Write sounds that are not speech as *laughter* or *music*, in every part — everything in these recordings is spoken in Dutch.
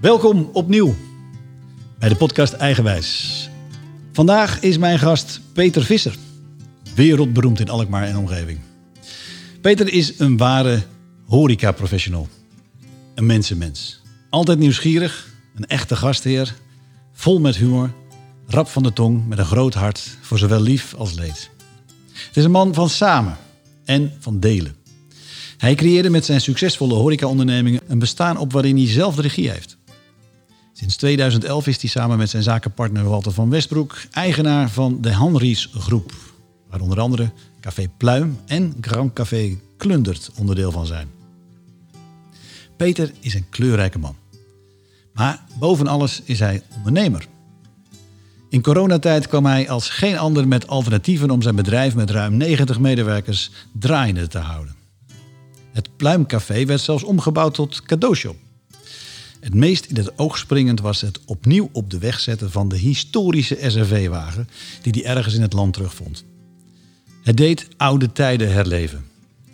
Welkom opnieuw bij de podcast Eigenwijs. Vandaag is mijn gast Peter Visser, wereldberoemd in Alkmaar en omgeving. Peter is een ware horeca-professional, een mensenmens. Altijd nieuwsgierig, een echte gastheer, vol met humor, rap van de tong, met een groot hart voor zowel lief als leed. Het is een man van samen en van delen. Hij creëerde met zijn succesvolle horecaondernemingen een bestaan op waarin hij zelf de regie heeft. Sinds 2011 is hij samen met zijn zakenpartner Walter van Westbroek eigenaar van de Hanries Groep, waar onder andere Café Pluim en Grand Café Klundert onderdeel van zijn. Peter is een kleurrijke man. Maar boven alles is hij ondernemer. In coronatijd kwam hij als geen ander met alternatieven om zijn bedrijf met ruim 90 medewerkers draaiende te houden. Het Pluimcafé werd zelfs omgebouwd tot cadeaushop. Het meest in het oog springend was het opnieuw op de weg zetten van de historische SRV-wagen die hij ergens in het land terugvond. Het deed oude tijden herleven.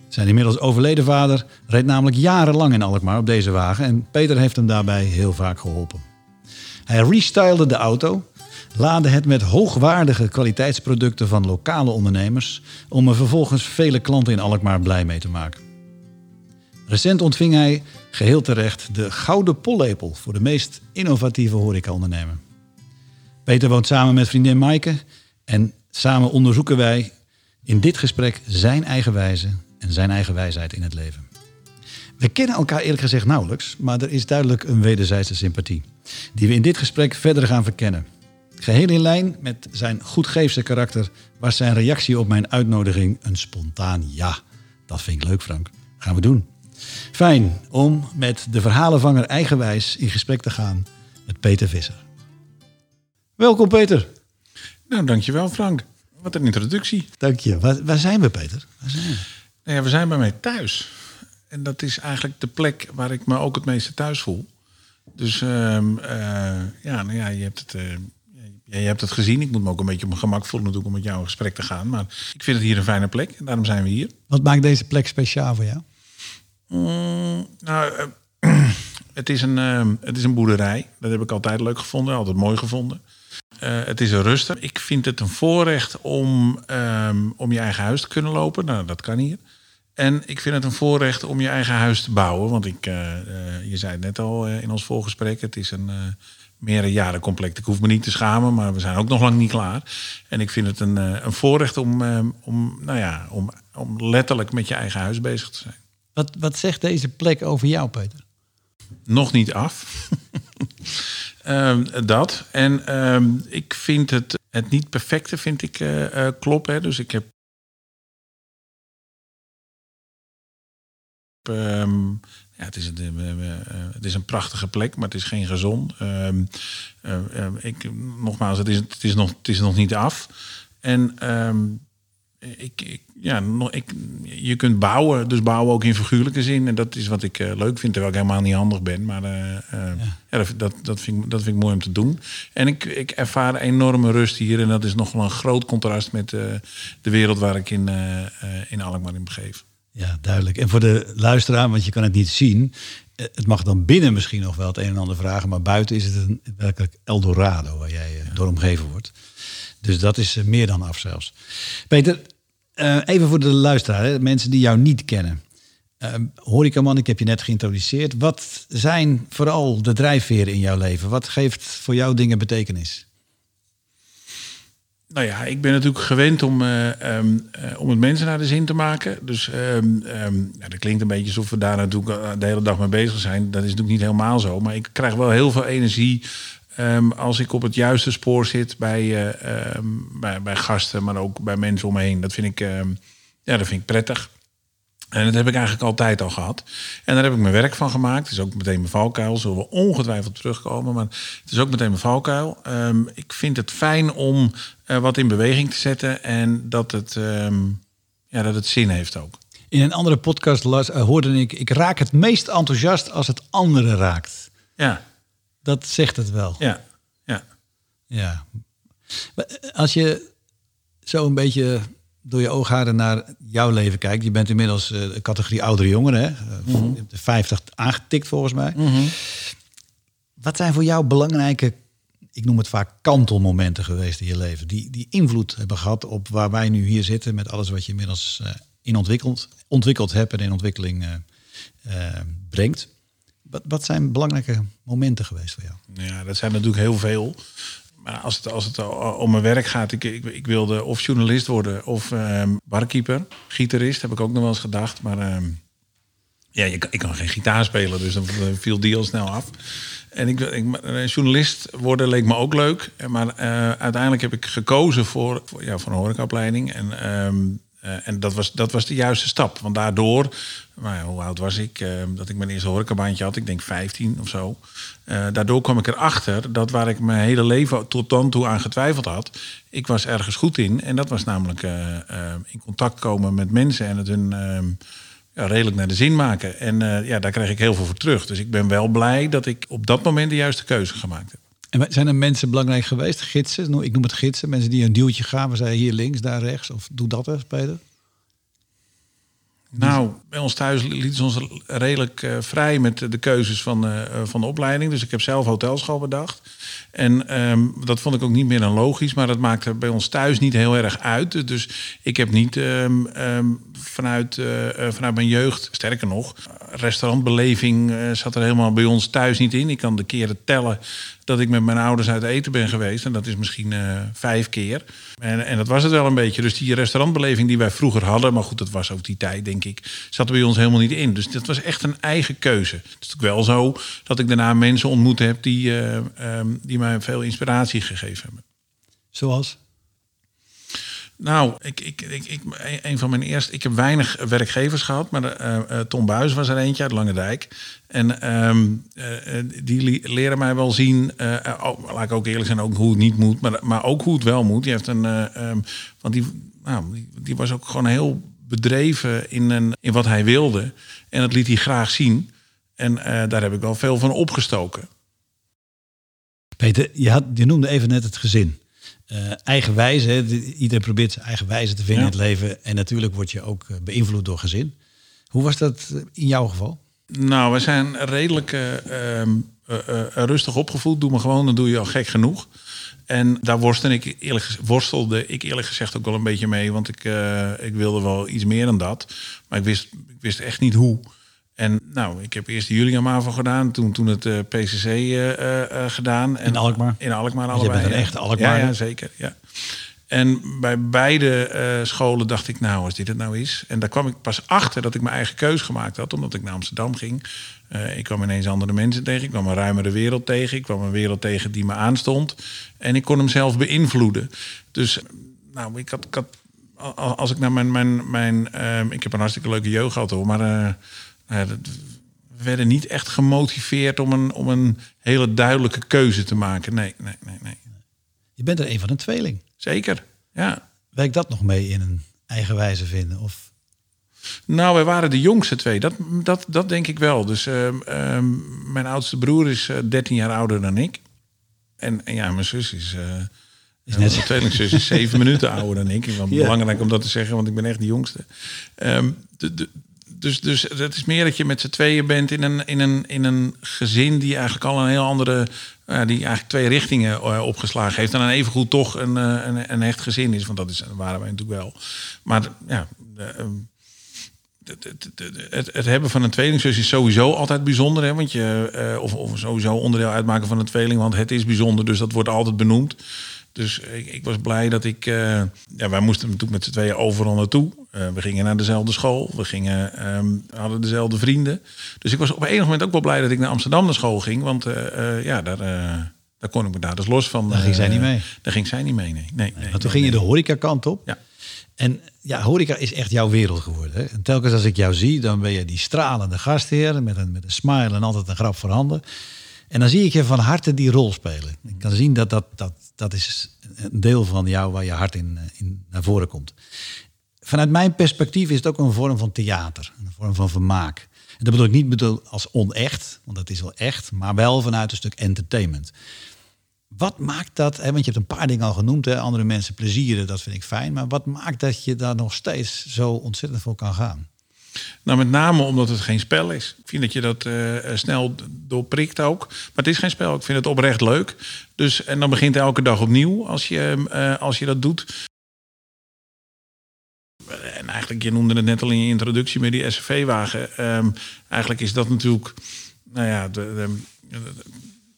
Zijn inmiddels overleden vader reed namelijk jarenlang in Alkmaar op deze wagen en Peter heeft hem daarbij heel vaak geholpen. Hij restylede de auto, laadde het met hoogwaardige kwaliteitsproducten van lokale ondernemers om er vervolgens vele klanten in Alkmaar blij mee te maken. Recent ontving hij, geheel terecht, de Gouden Pollepel voor de meest innovatieve horecaondernemer. Peter woont samen met vriendin Maaike en samen onderzoeken wij in dit gesprek zijn eigen wijze en zijn eigen wijsheid in het leven. We kennen elkaar eerlijk gezegd nauwelijks, maar er is duidelijk een wederzijdse sympathie, die we in dit gesprek verder gaan verkennen. Geheel in lijn met zijn goedgeefse karakter was zijn reactie op mijn uitnodiging een spontaan ja. Dat vind ik leuk, Frank. Gaan we doen. Fijn om met de verhalenvanger eigenwijs in gesprek te gaan met Peter Visser. Welkom Peter. Nou, dankjewel Frank. Wat een introductie. Dank je. Waar, waar zijn we Peter? Waar zijn we? Nou ja, we zijn bij mij thuis. En dat is eigenlijk de plek waar ik me ook het meeste thuis voel. Dus ehm, eh, ja, nou ja, je hebt het... eh, ja, je hebt het gezien. Ik moet me ook een beetje op mijn gemak voelen natuurlijk om met jou in gesprek te gaan. Maar ik vind het hier een fijne plek en daarom zijn we hier. Wat maakt deze plek speciaal voor jou? Mm, nou, eh, *clears throat* het, is een, ehm, het is een boerderij. Dat heb ik altijd leuk gevonden, altijd mooi gevonden. Eh, het is rustig. Ik vind het een voorrecht om, ehm, om je eigen huis te kunnen lopen. Nou, dat kan hier. En ik vind het een voorrecht om je eigen huis te bouwen. Want ik, eh, je zei het net al in ons voorgesprek, het is een meerdere jaren complex. Ik hoef me niet te schamen, maar we zijn ook nog lang niet klaar. En ik vind het een, een voorrecht om, ehm, om, nou ja, om, om letterlijk met je eigen huis bezig te zijn. Wat, wat zegt deze plek over jou Peter? nog niet af. *laughs* Ehm, dat. En ehm, ik vind het, het niet perfecte, vind ik eh, eh, kloppen. Dus ik heb. ehm, ja, het, is een, eh, het is een prachtige plek, maar het is geen gezond. Ik, nogmaals, het is, het, is nog, het is nog niet af. En ehm, ik, ik, ja, nog- ik, je kunt bouwen, dus bouwen ook in figuurlijke zin. En dat is wat ik eh, leuk vind, terwijl ik helemaal niet handig ben. Maar eh, eh, ja. dat, dat, vind ik, dat vind ik mooi om te doen. En ik, ik ervaar enorme rust hier. En dat is nog wel een groot contrast met de wereld waar ik in, in Alkmaar in begeef. Ja, duidelijk. En voor de luisteraar, want je kan het niet zien. Het mag dan binnen misschien nog wel het een en ander vragen. Maar buiten is het een werkelijk Eldorado waar jij door omgeven wordt. Dus dat is meer dan af zelfs. Peter, eh, even voor de luisteraar. Hè, mensen die jou niet kennen. Uh, horecaman, ik heb je net geïntroduceerd. Wat zijn vooral de drijfveren in jouw leven? Wat geeft voor jou dingen betekenis? Nou ja, ik ben natuurlijk gewend om, eh, ehm, eh, om het mensen naar de zin te maken. Dus ehm, ehm, ja, dat klinkt een beetje alsof we daar natuurlijk de hele dag mee bezig zijn. Dat is natuurlijk niet helemaal zo. Maar ik krijg wel heel veel energie ehm, als ik op het juiste spoor zit bij, eh, ehm, bij, bij gasten, maar ook bij mensen om me heen. Dat vind ik, ehm, ja, dat vind ik prettig. En dat heb ik eigenlijk altijd al gehad. En daar heb ik mijn werk van gemaakt. Het is ook meteen mijn valkuil. Zullen we ongetwijfeld terugkomen. Maar het is ook meteen mijn valkuil. Ik vind het fijn om eh, wat in beweging te zetten. En dat het, ja, dat het zin heeft ook. In een andere podcast las, eh, hoorde ik... ik raak het meest enthousiast als het anderen raakt. Ja, Dat zegt het wel. ja, ja. Ja. Eh, Als je zo een beetje door je oogharen naar jouw leven kijkt. Je bent inmiddels eh, de categorie oudere jongeren. Hè? Eh, de 50 aangetikt volgens mij. Wat zijn voor jou belangrijke, ik noem het vaak kantelmomenten geweest in je leven, die, die invloed hebben gehad op waar wij nu hier zitten met alles wat je inmiddels uh, in ontwikkeld, ontwikkeld hebt en in ontwikkeling brengt? Wat, wat zijn belangrijke momenten geweest voor jou? Ja, dat zijn natuurlijk heel veel. Maar als het, als het om mijn werk gaat, ik, ik, ik wilde of journalist worden of uh, barkeeper. Gitarist heb ik ook nog wel eens gedacht. Maar uh, ja, ik, ik kan geen gitaar spelen, dus dan viel die al snel af. En ik, ik, journalist worden leek me ook leuk. Maar uh, uiteindelijk heb ik gekozen voor, voor, ja, voor een horecaopleiding. En, uh, en dat, was, dat was de juiste stap. Want daardoor, nou hoe oud was ik? Uh, dat ik mijn eerste horecabaantje had, ik denk 15 of zo. daardoor kwam ik erachter dat waar ik mijn hele leven tot dan toe aan getwijfeld had, ik was ergens goed in. En dat was namelijk in contact komen met mensen en het hun ja, redelijk naar de zin maken. En ja, daar krijg ik heel veel voor terug. Dus ik ben wel blij dat ik op dat moment de juiste keuze gemaakt heb. En zijn er mensen belangrijk geweest, gidsen? Ik noem het gidsen, mensen die een duwtje gaven, zei hier links, daar rechts, of doe dat eens, Peter? Nou, bij ons thuis lieten ze ons redelijk uh, vrij met de keuzes van, uh, van de opleiding. Dus ik heb zelf hotelschool bedacht. En um, dat vond ik ook niet meer dan logisch, maar dat maakte bij ons thuis niet heel erg uit. Dus ik heb niet um, um, vanuit, uh, vanuit mijn jeugd, sterker nog, restaurantbeleving zat er helemaal bij ons thuis niet in. Ik kan de keren tellen dat ik met mijn ouders uit eten ben geweest. En dat is misschien vijf keer. En, en dat was het wel een beetje. Dus die restaurantbeleving die wij vroeger hadden, maar goed, dat was ook die tijd, denk ik, zat er bij ons helemaal niet in. Dus dat was echt een eigen keuze. Het is natuurlijk wel zo dat ik daarna mensen ontmoet heb die, uh, um, die mij veel inspiratie gegeven hebben. Zoals? Nou, ik, ik, ik, ik, een van mijn eerste. Ik heb weinig werkgevers gehad, maar uh, uh, Tom Buis was er eentje uit Lange Dijk. En um, uh, die leren mij wel zien, oh, laat ik ook eerlijk zijn, ook hoe het niet moet, maar, maar ook hoe het wel moet. Die heeft een, um, want die, nou, die, die, was ook gewoon heel bedreven in, een, in wat hij wilde. En dat liet hij graag zien. En daar heb ik wel veel van opgestoken. Peter, je, had, je noemde even net het gezin. Uh, eigenwijze, iedereen probeert zijn eigen wijze te vinden ja. in het leven. En natuurlijk word je ook beïnvloed door gezin. Hoe was dat in jouw geval? Nou, we zijn redelijk uh, uh, rustig opgevoed. Doe me gewoon, dan doe je al gek genoeg. En daar worstelde ik, eerlijk, worstelde ik eerlijk gezegd ook wel een beetje mee. Want ik, ik wilde wel iets meer dan dat. Maar ik wist, ik wist echt niet hoe. En nou, ik heb eerst de Julian MAVO gedaan, toen, toen het uh, PCC uh, gedaan. En in Alkmaar? In Alkmaar allebei. Je bent een echte Alkmaar. Ja, ja, zeker. Ja. En bij beide scholen dacht ik, nou, als dit het nou is. En daar kwam ik pas achter dat ik mijn eigen keus gemaakt had, omdat ik naar Amsterdam ging. ik kwam ineens andere mensen tegen, ik kwam een ruimere wereld tegen. Ik kwam een wereld tegen die me aanstond. En ik kon hem zelf beïnvloeden. Dus nou, ik had, als ik naar mijn... mijn, mijn ik heb een hartstikke leuke jeugd gehad maar we werden niet echt gemotiveerd om een, om een hele duidelijke keuze te maken. Nee, nee, nee, nee. Je bent er een van een tweeling. Zeker, ja. Werkt dat nog mee in een eigen wijze vinden? Of? Nou, wij waren de jongste twee. Dat, dat, dat denk ik wel. Dus uh, uh, mijn oudste broer is uh, 13 jaar ouder dan ik. En, en ja, mijn zus is... Uh, is net... Mijn tweelingzus is zeven minuten ouder dan ik. Wat *laughs* ja. belangrijk om dat te zeggen, want ik ben echt de jongste. Um, de, de, dus, dus het is meer dat je met z'n tweeën bent in een, in, een, in een gezin die eigenlijk al een heel andere, die eigenlijk twee richtingen uh, opgeslagen heeft. En dan evengoed toch een, uh, een, een echt gezin is, want dat is, waren wij natuurlijk wel. Maar ja, het, het, hebben van een tweelingzus is sowieso altijd bijzonder. Hè? Want je, of, of sowieso onderdeel uitmaken van een tweeling, want het is bijzonder, dus dat wordt altijd benoemd. Dus ik, ik, was blij dat ik. Uh, ja, wij moesten natuurlijk met z'n tweeën overal naartoe. Uh, we gingen naar dezelfde school. We gingen, um, hadden dezelfde vrienden. Dus ik was op enig moment ook wel blij dat ik naar Amsterdam naar school ging. Want ja, daar, daar kon ik me daar dus los van. Daar ging zij niet mee. Daar ging zij niet mee, nee. nee, nee toen ging je de horecakant op. Ja. En ja, horeca is echt jouw wereld geworden. Hè? En telkens als ik jou zie, dan ben je die stralende gastheer met een, met een smile en altijd een grap voor handen. En dan zie ik je van harte die rol spelen. Ik kan zien dat dat, dat, dat is een deel van jou waar je hart in, in naar voren komt. Vanuit mijn perspectief is het ook een vorm van theater, een vorm van vermaak. En dat bedoel ik niet bedoel als onecht, want dat is wel echt, maar wel vanuit een stuk entertainment. Wat maakt dat, hè, want je hebt een paar dingen al genoemd, hè, andere mensen plezieren, dat vind ik fijn, maar wat maakt dat je daar nog steeds zo ontzettend voor kan gaan? Nou, met name omdat het geen spel is. Ik vind dat je dat uh, snel doorprikt ook. Maar het is geen spel. Ik vind het oprecht leuk. Dus, en dan begint elke dag opnieuw als je, uh, als je dat doet. En eigenlijk, je noemde het net al in je introductie met die SUV-wagen. Um, eigenlijk is dat natuurlijk, nou ja, de, de,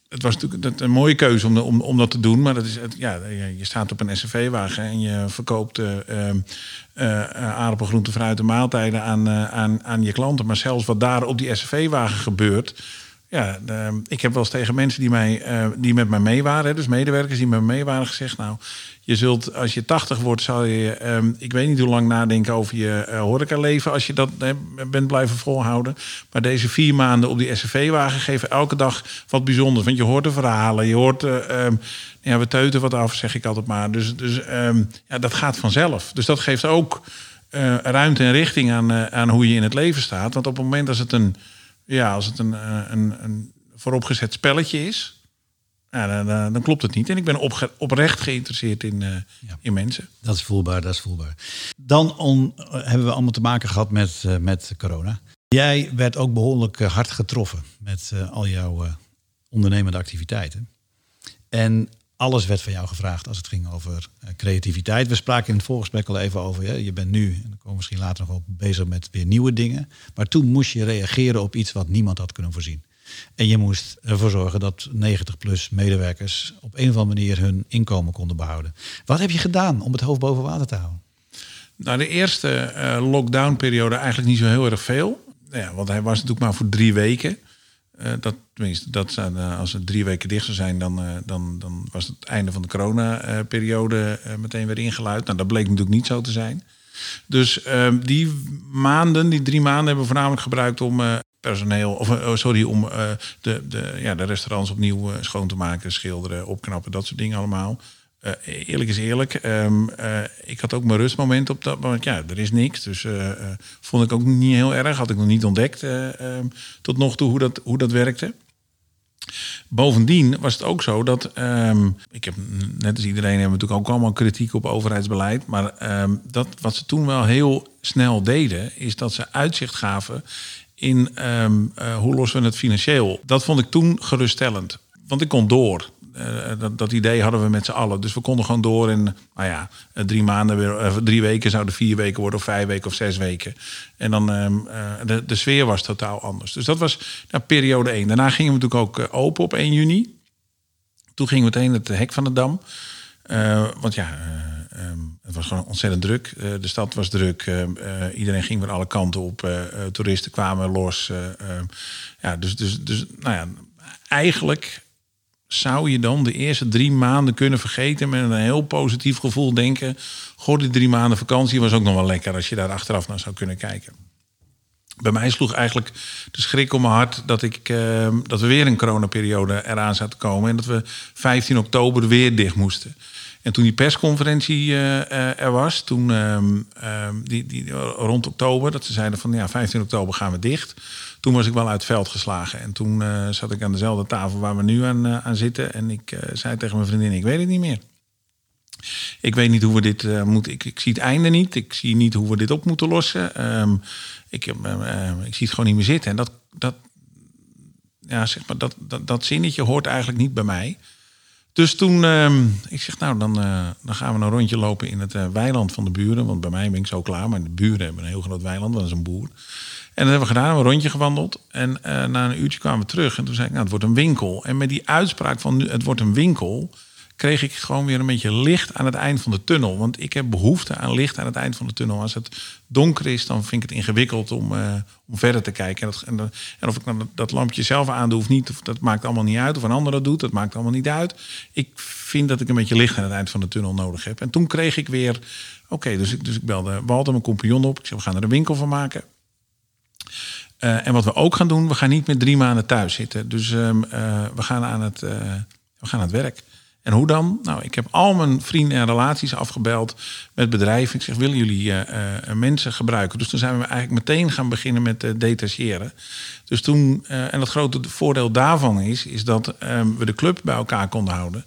het was natuurlijk een mooie keuze om, om, om dat te doen. Maar dat is, ja, je staat op een SUV-wagen en je verkoopt uh, uh, aardappel, groente, fruit en maaltijden aan, aan, aan je klanten. Maar zelfs wat daar op die SUV-wagen gebeurt. Ja, ik heb wel eens tegen mensen die, mij, die met mij mee waren, dus medewerkers die met me mee waren, gezegd: Nou, je zult, als je 80 wordt, zal je, um, ik weet niet hoe lang nadenken over je uh, horecaleven als je dat bent blijven volhouden. Maar deze vier maanden op die SCV-wagen geven elke dag wat bijzonders. Want je hoort de verhalen, je hoort, uh, um, ja, we teuten wat af, zeg ik altijd maar. Dus, dus ja, dat gaat vanzelf. Dus dat geeft ook ruimte en richting aan, aan hoe je in het leven staat. Want op het moment dat het een, ja, als het een, een, een vooropgezet spelletje is ja, dan, dan, klopt het niet. En ik ben op, oprecht geïnteresseerd in, uh, ja. in mensen. Dat is voelbaar, dat is voelbaar. Dan on, hebben we allemaal te maken gehad met, uh, met corona. Jij werd ook behoorlijk hard getroffen met al jouw ondernemende activiteiten. En alles werd van jou gevraagd als het ging over creativiteit. We spraken in het voorgesprek al even over, ja, je bent nu, en dan komen we misschien later nog wel bezig met weer nieuwe dingen. Maar toen moest je reageren op iets wat niemand had kunnen voorzien. En je moest ervoor zorgen dat 90-plus medewerkers op een of andere manier hun inkomen konden behouden. Wat heb je gedaan om het hoofd boven water te houden? Nou, de eerste uh, lockdown-periode eigenlijk niet zo heel erg veel. Ja, want hij was natuurlijk maar voor drie weken. Uh, dat, tenminste, dat uh, als het drie weken dicht zou zijn, dan, dan, dan was het einde van de corona-periode meteen weer ingeluid. Nou, dat bleek natuurlijk niet zo te zijn. Dus ehm, die maanden, die drie maanden, hebben we voornamelijk gebruikt om personeel, of oh, sorry, om de, de, ja, de restaurants opnieuw schoon te maken, schilderen, opknappen, dat soort dingen allemaal. Uh, eerlijk is eerlijk, um, ik had ook mijn rustmoment op dat moment. Ja, er is niks, dus vond ik ook niet heel erg. Had ik nog niet ontdekt um, tot nog toe hoe dat, hoe dat werkte. Bovendien was het ook zo dat, um, ik heb net als iedereen hebben natuurlijk ook allemaal kritiek op overheidsbeleid, maar dat wat ze toen wel heel snel deden, is dat ze uitzicht gaven in hoe lossen we het financieel. Dat vond ik toen geruststellend. Want ik kon door. Uh, dat, dat, idee hadden we met z'n allen. Dus we konden gewoon door. En nou ja, eh, drie maanden weer, drie weken zouden vier weken worden, of vijf weken of zes weken. En dan um, de, de sfeer was totaal anders. Dus dat was nou, periode één. Daarna gingen we natuurlijk ook open op 1 juni. Toen ging meteen het hek van de dam. want ja Um, het was gewoon ontzettend druk. De stad was druk. Uh, iedereen ging weer alle kanten op. toeristen kwamen los. Ehm, ja, dus, dus, dus nou ja, eigenlijk zou je dan de eerste drie maanden kunnen vergeten met een heel positief gevoel denken. Goh, die drie maanden vakantie was ook nog wel lekker als je daar achteraf naar zou kunnen kijken. Bij mij sloeg eigenlijk de schrik om mijn hart dat, ik, uh, dat we weer een coronaperiode eraan zaten komen. En dat we 15 oktober weer dicht moesten. En toen die persconferentie uh, uh, er was, toen um, um, die, die, rond oktober, dat ze zeiden van ja, 15 oktober gaan we dicht. Toen was ik wel uit het veld geslagen. En toen uh, zat ik aan dezelfde tafel waar we nu aan, aan zitten. En ik zei tegen mijn vriendin, ik weet het niet meer. Ik weet niet hoe we dit moeten. Ik, ik, zie het einde niet. Ik zie niet hoe we dit op moeten lossen. Um, ik, ik zie het gewoon niet meer zitten. En dat, dat, ja, zeg maar, dat, dat, dat zinnetje hoort eigenlijk niet bij mij. Dus toen, uh, ik zeg nou, dan, dan gaan we een rondje lopen in het weiland van de buren. Want bij mij ben ik zo klaar, maar de buren hebben een heel groot weiland, dat is een boer. En dat hebben we gedaan, we een rondje gewandeld. En uh, na een uurtje kwamen we terug en toen zei ik, nou, het wordt een winkel. En met die uitspraak van nu, het wordt een winkel, kreeg ik gewoon weer een beetje licht aan het eind van de tunnel. Want ik heb behoefte aan licht aan het eind van de tunnel. Als het donker is, dan vind ik het ingewikkeld om, uh, om verder te kijken. En, dat, en, en, of ik dan dat lampje zelf aandoe of niet, of, dat maakt allemaal niet uit. Of een ander dat doet, dat maakt allemaal niet uit. Ik vind dat ik een beetje licht aan het eind van de tunnel nodig heb. En toen kreeg ik weer, oké, dus, dus ik belde Walter, mijn compagnon op. Ik zei, we gaan er een winkel van maken. Uh, en wat we ook gaan doen, we gaan niet meer drie maanden thuis zitten. Dus uh, we, gaan aan het, we gaan aan het werk. En hoe dan? Nou, ik heb al mijn vrienden en relaties afgebeld met bedrijven. Ik zeg, willen jullie mensen gebruiken? Dus toen zijn we eigenlijk meteen gaan beginnen met detacheren. Dus toen, en het grote voordeel daarvan is, is dat ehm, we de club bij elkaar konden houden.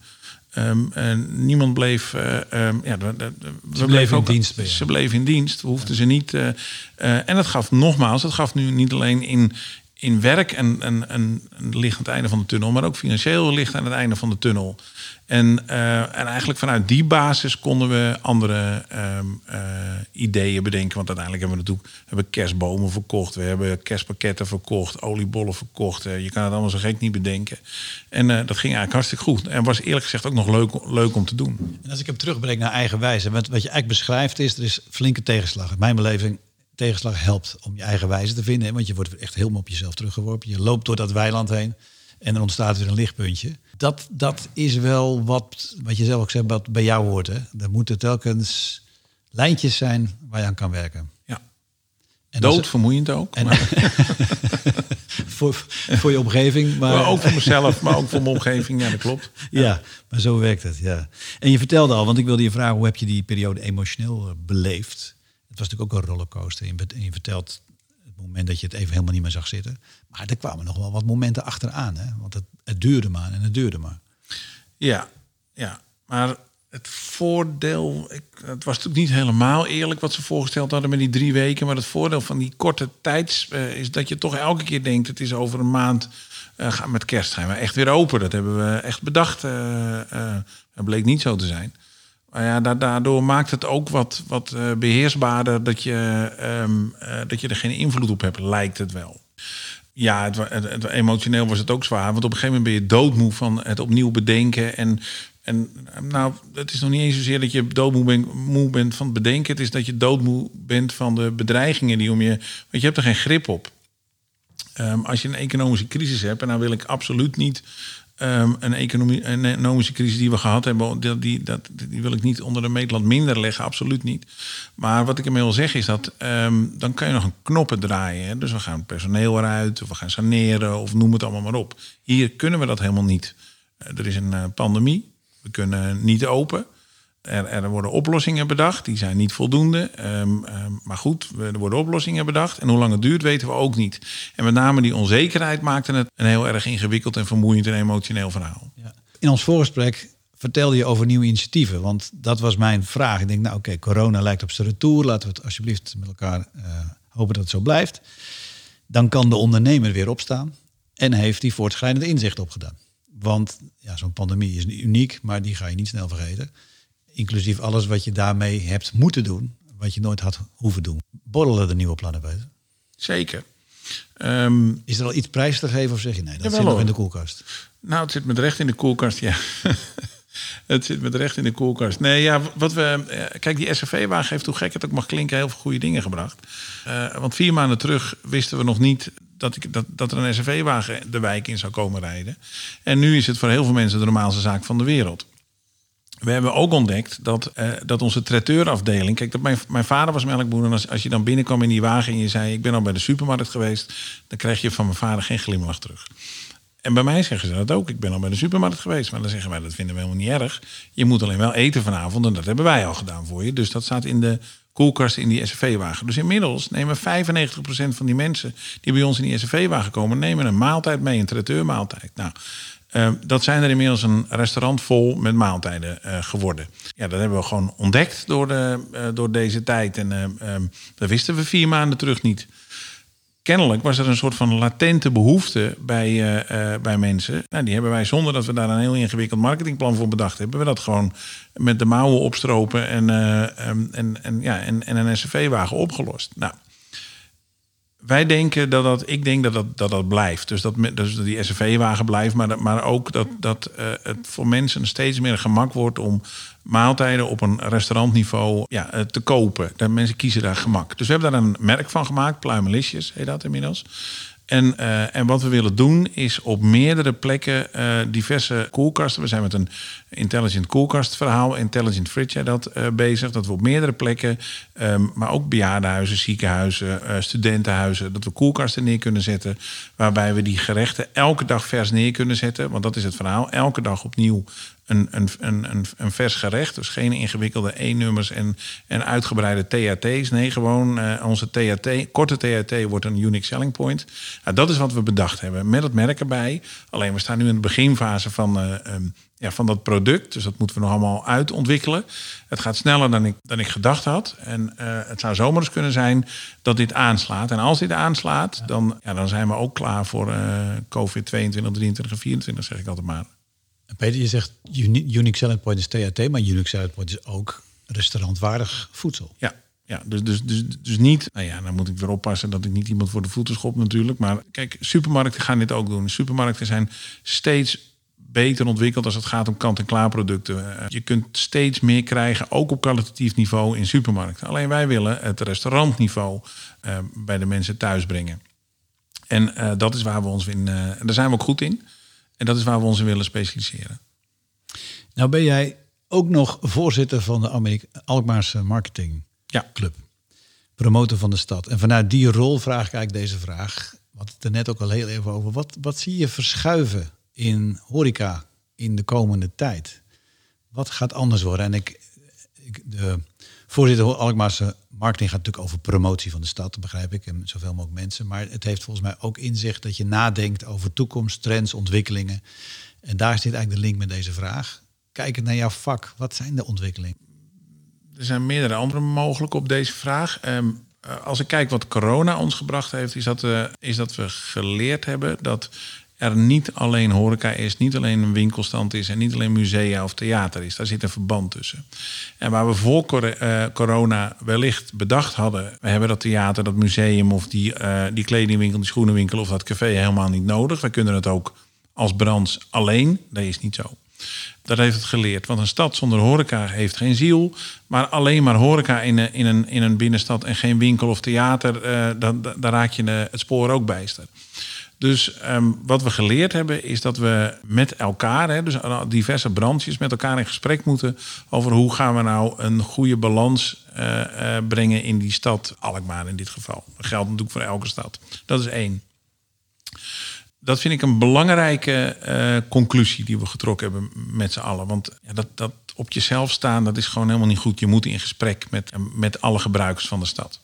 Ehm, en niemand bleef. eh, ehm, ja, de- de- de- we bleven in dienst bij. Ze bleven in dienst. We hoefden ze niet. eh, eh, en dat gaf nogmaals, dat gaf nu niet alleen in, in werk een, een, een licht aan het einde van de tunnel, maar ook financieel licht aan het einde van de tunnel. En, eh, en eigenlijk vanuit die basis konden we andere ehm, eh, ideeën bedenken. Want uiteindelijk hebben we natuurlijk hebben kerstbomen verkocht. We hebben kerstpakketten verkocht, oliebollen verkocht. Eh, je kan het allemaal zo gek niet bedenken. En dat ging eigenlijk hartstikke goed. En was eerlijk gezegd ook nog leuk, leuk om te doen. En als ik hem terugbreng naar eigen wijze, wat, wat je eigenlijk beschrijft is, er is flinke tegenslag. Mijn beleving, tegenslag helpt om je eigen wijze te vinden. Want je wordt echt helemaal op jezelf teruggeworpen. Je loopt door dat weiland heen en er ontstaat weer een lichtpuntje. Dat, dat is wel wat, wat je zelf ook zegt, wat bij jou hoort. Hè? Er moeten telkens lijntjes zijn waar je aan kan werken. Ja. En Dood, vermoeiend ook. En, *laughs* voor, voor je omgeving. Maar, maar ook voor mezelf, maar ook voor mijn omgeving. Ja, dat klopt. *laughs* Ja, maar zo werkt het. Ja. En je vertelde al, want ik wilde je vragen, hoe heb je die periode emotioneel beleefd? Het was natuurlijk ook een rollercoaster. En je vertelt moment dat je het even helemaal niet meer zag zitten. Maar er kwamen nog wel wat momenten achteraan. Hè? Want het, het duurde maar en het duurde maar. Ja, ja. Maar het voordeel, ik, het was natuurlijk niet helemaal eerlijk wat ze voorgesteld hadden met die drie weken. Maar het voordeel van die korte tijd eh, is dat je toch elke keer denkt: het is over een maand. eh gaan met kerst gaan we echt weer open. Dat hebben we echt bedacht. eh eh, dat bleek niet zo te zijn. Maar ja, da- daardoor maakt het ook wat, wat eh, beheersbaarder dat je, ehm, eh, dat je er geen invloed op hebt, lijkt het wel. Ja, het, emotioneel was het ook zwaar. Want op een gegeven moment ben je doodmoe van het opnieuw bedenken. En, en nou, het is nog niet eens zozeer dat je doodmoe bent, moe bent van het bedenken. Het is dat je doodmoe bent van de bedreigingen die om je... Want je hebt er geen grip op. Ehm, als je een economische crisis hebt, en nou wil ik absoluut niet ehm, een, economische crisis die we gehad hebben, die, dat, wil ik niet onder de meetlat minder leggen, absoluut niet. Maar wat ik ermee wil zeggen is dat ehm, dan kan je nog een knoppen draaien. Hè? Dus we gaan personeel eruit, of we gaan saneren, of noem het allemaal maar op. Hier kunnen we dat helemaal niet. Eh, er is een eh, pandemie, we kunnen niet open. Er, er worden oplossingen bedacht, die zijn niet voldoende. Ehm, ehm, maar goed, er worden oplossingen bedacht. En hoe lang het duurt, weten we ook niet. En met name die onzekerheid maakte het een heel erg ingewikkeld en vermoeiend en emotioneel verhaal. Ja. In ons voorgesprek vertelde je over nieuwe initiatieven. Want dat was mijn vraag. Ik denk, nou oké, corona lijkt op zijn retour. Laten we het alsjeblieft met elkaar eh, hopen dat het zo blijft. Dan kan de ondernemer weer opstaan. En heeft die voortschrijdend inzicht opgedaan. Want ja, zo'n pandemie is uniek, maar die ga je niet snel vergeten. Inclusief alles wat je daarmee hebt moeten doen. Wat je nooit had hoeven doen. Borrelen er nieuwe plannen bij? Zeker. Ehm, Is er al iets prijs te geven of zeg je nee, dat zit nog in de koelkast? Nou, het zit met recht in de koelkast, ja. *laughs* het zit met recht in de koelkast. Nee, ja, wat we. eh, Kijk, die SRV-wagen heeft, hoe gek het ook mag klinken, heel veel goede dingen gebracht. Eh, want vier maanden terug wisten we nog niet dat, ik, dat, dat er een SRV-wagen de wijk in zou komen rijden. En nu is het voor heel veel mensen de normaalste zaak van de wereld. We hebben ook ontdekt dat, eh, dat onze traiteurafdeling... Kijk, dat mijn, mijn vader was melkboer. En als, als je dan binnenkwam in die wagen en je zei... ik ben al bij de supermarkt geweest... dan krijg je van mijn vader geen glimlach terug. En bij mij zeggen ze dat ook. Ik ben al bij de supermarkt geweest. Maar dan zeggen wij, dat vinden we helemaal niet erg. Je moet alleen wel eten vanavond. En dat hebben wij al gedaan voor je. Dus dat staat in de koelkast in die SRV-wagen. Dus inmiddels nemen 95% van die mensen... die bij ons in die SRV-wagen komen... nemen een maaltijd mee, een traiteurmaaltijd. Nou... eh, dat zijn er inmiddels een restaurant vol met maaltijden eh, geworden. Ja, dat hebben we gewoon ontdekt door, de, eh, door deze tijd. En eh, eh, dat wisten we vier maanden terug niet kennelijk was er een soort van latente behoefte bij, eh, eh, bij mensen. Nou, die hebben wij zonder dat we daar een heel ingewikkeld marketingplan voor bedacht hebben. We dat gewoon met de mouwen opstropen en, eh, en, en, ja, en, en een SCV-wagen opgelost. Nou, wij denken dat dat, ik denk dat dat, dat, dat blijft. Dus dat, dus die SCV-wagen blijft, maar, dat- maar ook dat, dat eh, het voor mensen steeds meer gemak wordt om maaltijden op een restaurantniveau ja, eh, te kopen. Dat mensen kiezen daar gemak. Dus we hebben daar een merk van gemaakt, Pluimelicious heet dat inmiddels. En, eh, en wat we willen doen is op meerdere plekken diverse koelkasten. We zijn met een intelligent koelkast verhaal, intelligent fridge dat eh, bezig. Dat we op meerdere plekken, ehm, maar ook bejaardenhuizen, ziekenhuizen, eh, studentenhuizen, dat we koelkasten neer kunnen zetten. Waarbij we die gerechten elke dag vers neer kunnen zetten. Want dat is het verhaal. Elke dag opnieuw een, een, een, een, vers gerecht. Dus geen ingewikkelde E-nummers en, en uitgebreide THT's. Nee, gewoon uh, onze THT, korte THT wordt een unique selling point. Nou, dat is wat we bedacht hebben. Met het merk erbij. Alleen we staan nu in de beginfase van, um, ja, van dat product. Dus dat moeten we nog allemaal uitontwikkelen. Het gaat sneller dan ik, dan ik gedacht had. En uh, het zou zomaar eens kunnen zijn dat dit aanslaat. En als dit aanslaat, dan, ja, dan zijn we ook klaar voor COVID 22, 23 en 24, zeg ik altijd maar. Peter, je zegt unique selling point is THT, maar unique selling point is ook restaurantwaardig voedsel. Ja, ja, dus, dus, dus, dus niet. Nou ja, dan moet ik weer oppassen dat ik niet iemand voor de voeten schop, natuurlijk. Maar kijk, supermarkten gaan dit ook doen. Supermarkten zijn steeds beter ontwikkeld als het gaat om kant-en-klaar producten. Eh, je kunt steeds meer krijgen, ook op kwalitatief niveau in supermarkten. Alleen wij willen het restaurantniveau uh, bij de mensen thuis brengen. En uh, dat is waar we ons in. Uh, daar zijn we ook goed in. En dat is waar we ons in willen specialiseren. Nou ben jij ook nog voorzitter van de Amerika Alkmaarse Marketing ja. Club. Promotor van de stad. En vanuit die rol vraag ik eigenlijk deze vraag. Wat het er net ook al heel even over. Wat, wat zie je verschuiven in horeca in de komende tijd? Wat gaat anders worden? En ik, ik de voorzitter Alkmaarse marketing gaat natuurlijk over promotie van de stad, begrijp ik, en zoveel mogelijk mensen. Maar het heeft volgens mij ook inzicht dat je nadenkt over toekomst, trends, ontwikkelingen. En daar zit eigenlijk de link met deze vraag. Kijkend naar jouw vak, wat zijn de ontwikkelingen? Er zijn meerdere andere mogelijk op deze vraag. Um, als ik kijk wat corona ons gebracht heeft, is dat, is dat we geleerd hebben dat er niet alleen horeca is, niet alleen een winkelstand is en niet alleen musea of theater is. Daar zit een verband tussen. En waar we voor eh, corona wellicht bedacht hadden, we hebben dat theater, dat museum of die, uh, die kledingwinkel, die schoenenwinkel of dat café helemaal niet nodig. We kunnen het ook als branche alleen. Dat is niet zo. Dat heeft het geleerd. Want een stad zonder horeca heeft geen ziel. Maar alleen maar horeca in een, in een, in een binnenstad en geen winkel of theater, uh, dan, raak je het spoor ook bijster. Dus um, wat we geleerd hebben is dat we met elkaar, hè, dus diverse branches, met elkaar in gesprek moeten over hoe gaan we nou een goede balans uh, brengen in die stad, Alkmaar in dit geval. Dat geldt natuurlijk voor elke stad. Dat is één. Dat vind ik een belangrijke uh, conclusie die we getrokken hebben met z'n allen. Want ja, dat, dat op jezelf staan, dat is gewoon helemaal niet goed. Je moet in gesprek met, met alle gebruikers van de stad.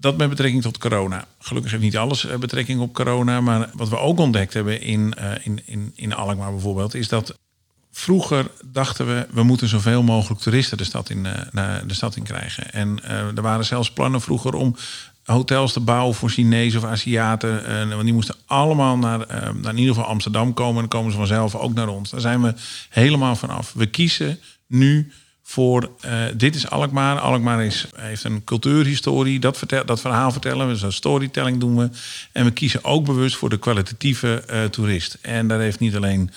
Dat met betrekking tot corona. Gelukkig heeft niet alles eh, betrekking op corona. Maar wat we ook ontdekt hebben in, uh, in, in, in Alkmaar bijvoorbeeld, is dat vroeger dachten we, we moeten zoveel mogelijk toeristen de stad in, uh, naar de stad in krijgen. En er waren zelfs plannen vroeger om hotels te bouwen voor Chinezen of Aziaten. want die moesten allemaal naar, naar in ieder geval Amsterdam komen. En dan komen ze vanzelf ook naar ons. Daar zijn we helemaal vanaf. We kiezen nu voor uh, dit is Alkmaar. Alkmaar is, heeft een cultuurhistorie. Dat, dat verhaal vertellen we. Dus storytelling doen we. En we kiezen ook bewust voor de kwalitatieve uh, toerist. En daar heeft niet alleen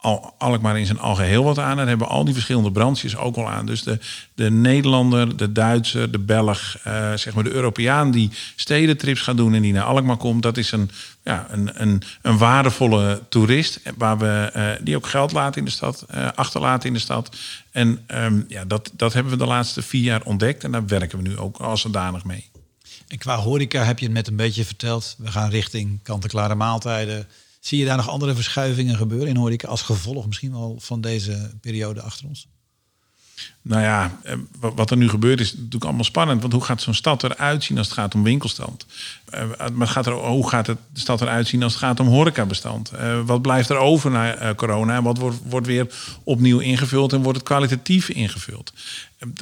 al, Alkmaar in zijn algeheel wat aan. Daar hebben al die verschillende branches ook al aan. Dus de, de Nederlander, de Duitser, de Belg, uh, zeg maar de Europeaan die stedentrips gaat doen en die naar Alkmaar komt, dat is een, ja, een, een, een waardevolle toerist. Waar we, uh, die ook geld laten in de stad, achterlaten in de stad. En um, ja, dat, dat hebben we de laatste vier jaar ontdekt en daar werken we nu ook als zodanig mee. En qua horeca heb je het met een beetje verteld. We gaan richting kant-en-klare maaltijden Zie je daar nog andere verschuivingen gebeuren in horeca als gevolg misschien wel van deze periode achter ons? Nou ja, eh, wat er nu gebeurt is natuurlijk allemaal spannend. Want hoe gaat zo'n stad eruit zien als het gaat om winkelstand? Eh, maar gaat er, hoe gaat de stad eruit zien als het gaat om horecabestand? Wat blijft er over na corona? Wat wordt, wordt weer opnieuw ingevuld en wordt het kwalitatief ingevuld?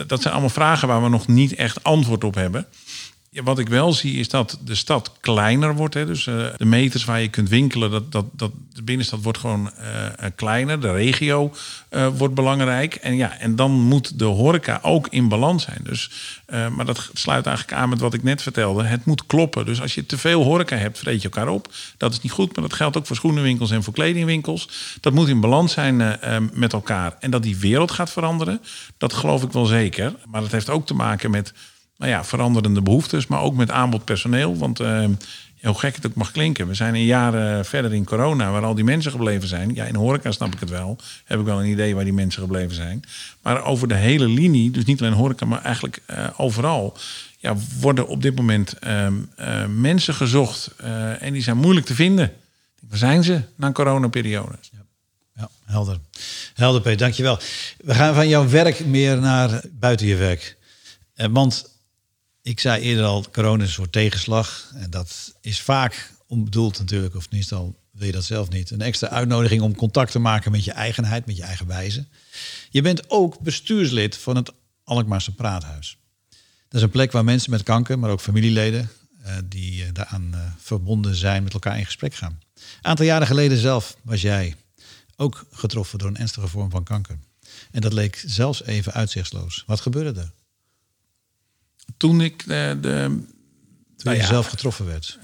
dat zijn allemaal vragen waar we nog niet echt antwoord op hebben. Ja, wat ik wel zie is dat de stad kleiner wordt. Hè. Dus uh, de meters waar je kunt winkelen, dat, dat, dat, de binnenstad wordt gewoon uh, kleiner. De regio wordt belangrijk. En, ja, en dan moet de horeca ook in balans zijn. Dus, maar dat sluit eigenlijk aan met wat ik net vertelde. Het moet kloppen. Dus als je te veel horeca hebt, vreet je elkaar op. Dat is niet goed, maar dat geldt ook voor schoenenwinkels en voor kledingwinkels. Dat moet in balans zijn met elkaar. En dat die wereld gaat veranderen, dat geloof ik wel zeker. Maar dat heeft ook te maken met nou ja, veranderende behoeftes, maar ook met aanbod personeel. Want uh, hoe gek het ook mag klinken, we zijn een jaar verder in corona, waar al die mensen gebleven zijn. Ja, in horeca snap ik het wel. Heb ik wel een idee waar die mensen gebleven zijn. Maar over de hele linie, dus niet alleen horeca, maar eigenlijk uh, overal, ja, worden op dit moment uh, mensen gezocht en die zijn moeilijk te vinden. Waar zijn ze na een coronaperiode? Ja. Ja, helder. Helder, Peter, dankjewel. We gaan van jouw werk meer naar buiten je werk. Eh, want ik zei eerder al, corona is een soort tegenslag. En dat is vaak onbedoeld natuurlijk, of niet al wil je dat zelf niet. Een extra uitnodiging om contact te maken met je eigenheid, met je eigen wijze. Je bent ook bestuurslid van het Alkmaarse Praathuis. Dat is een plek waar mensen met kanker, maar ook familieleden... eh, die eh, daaraan eh, verbonden zijn, met elkaar in gesprek gaan. Een aantal jaren geleden zelf was jij ook getroffen door een ernstige vorm van kanker. En dat leek zelfs even uitzichtsloos. Wat gebeurde er Toen ik eh, de, toen Nou je ja. zelf getroffen werd?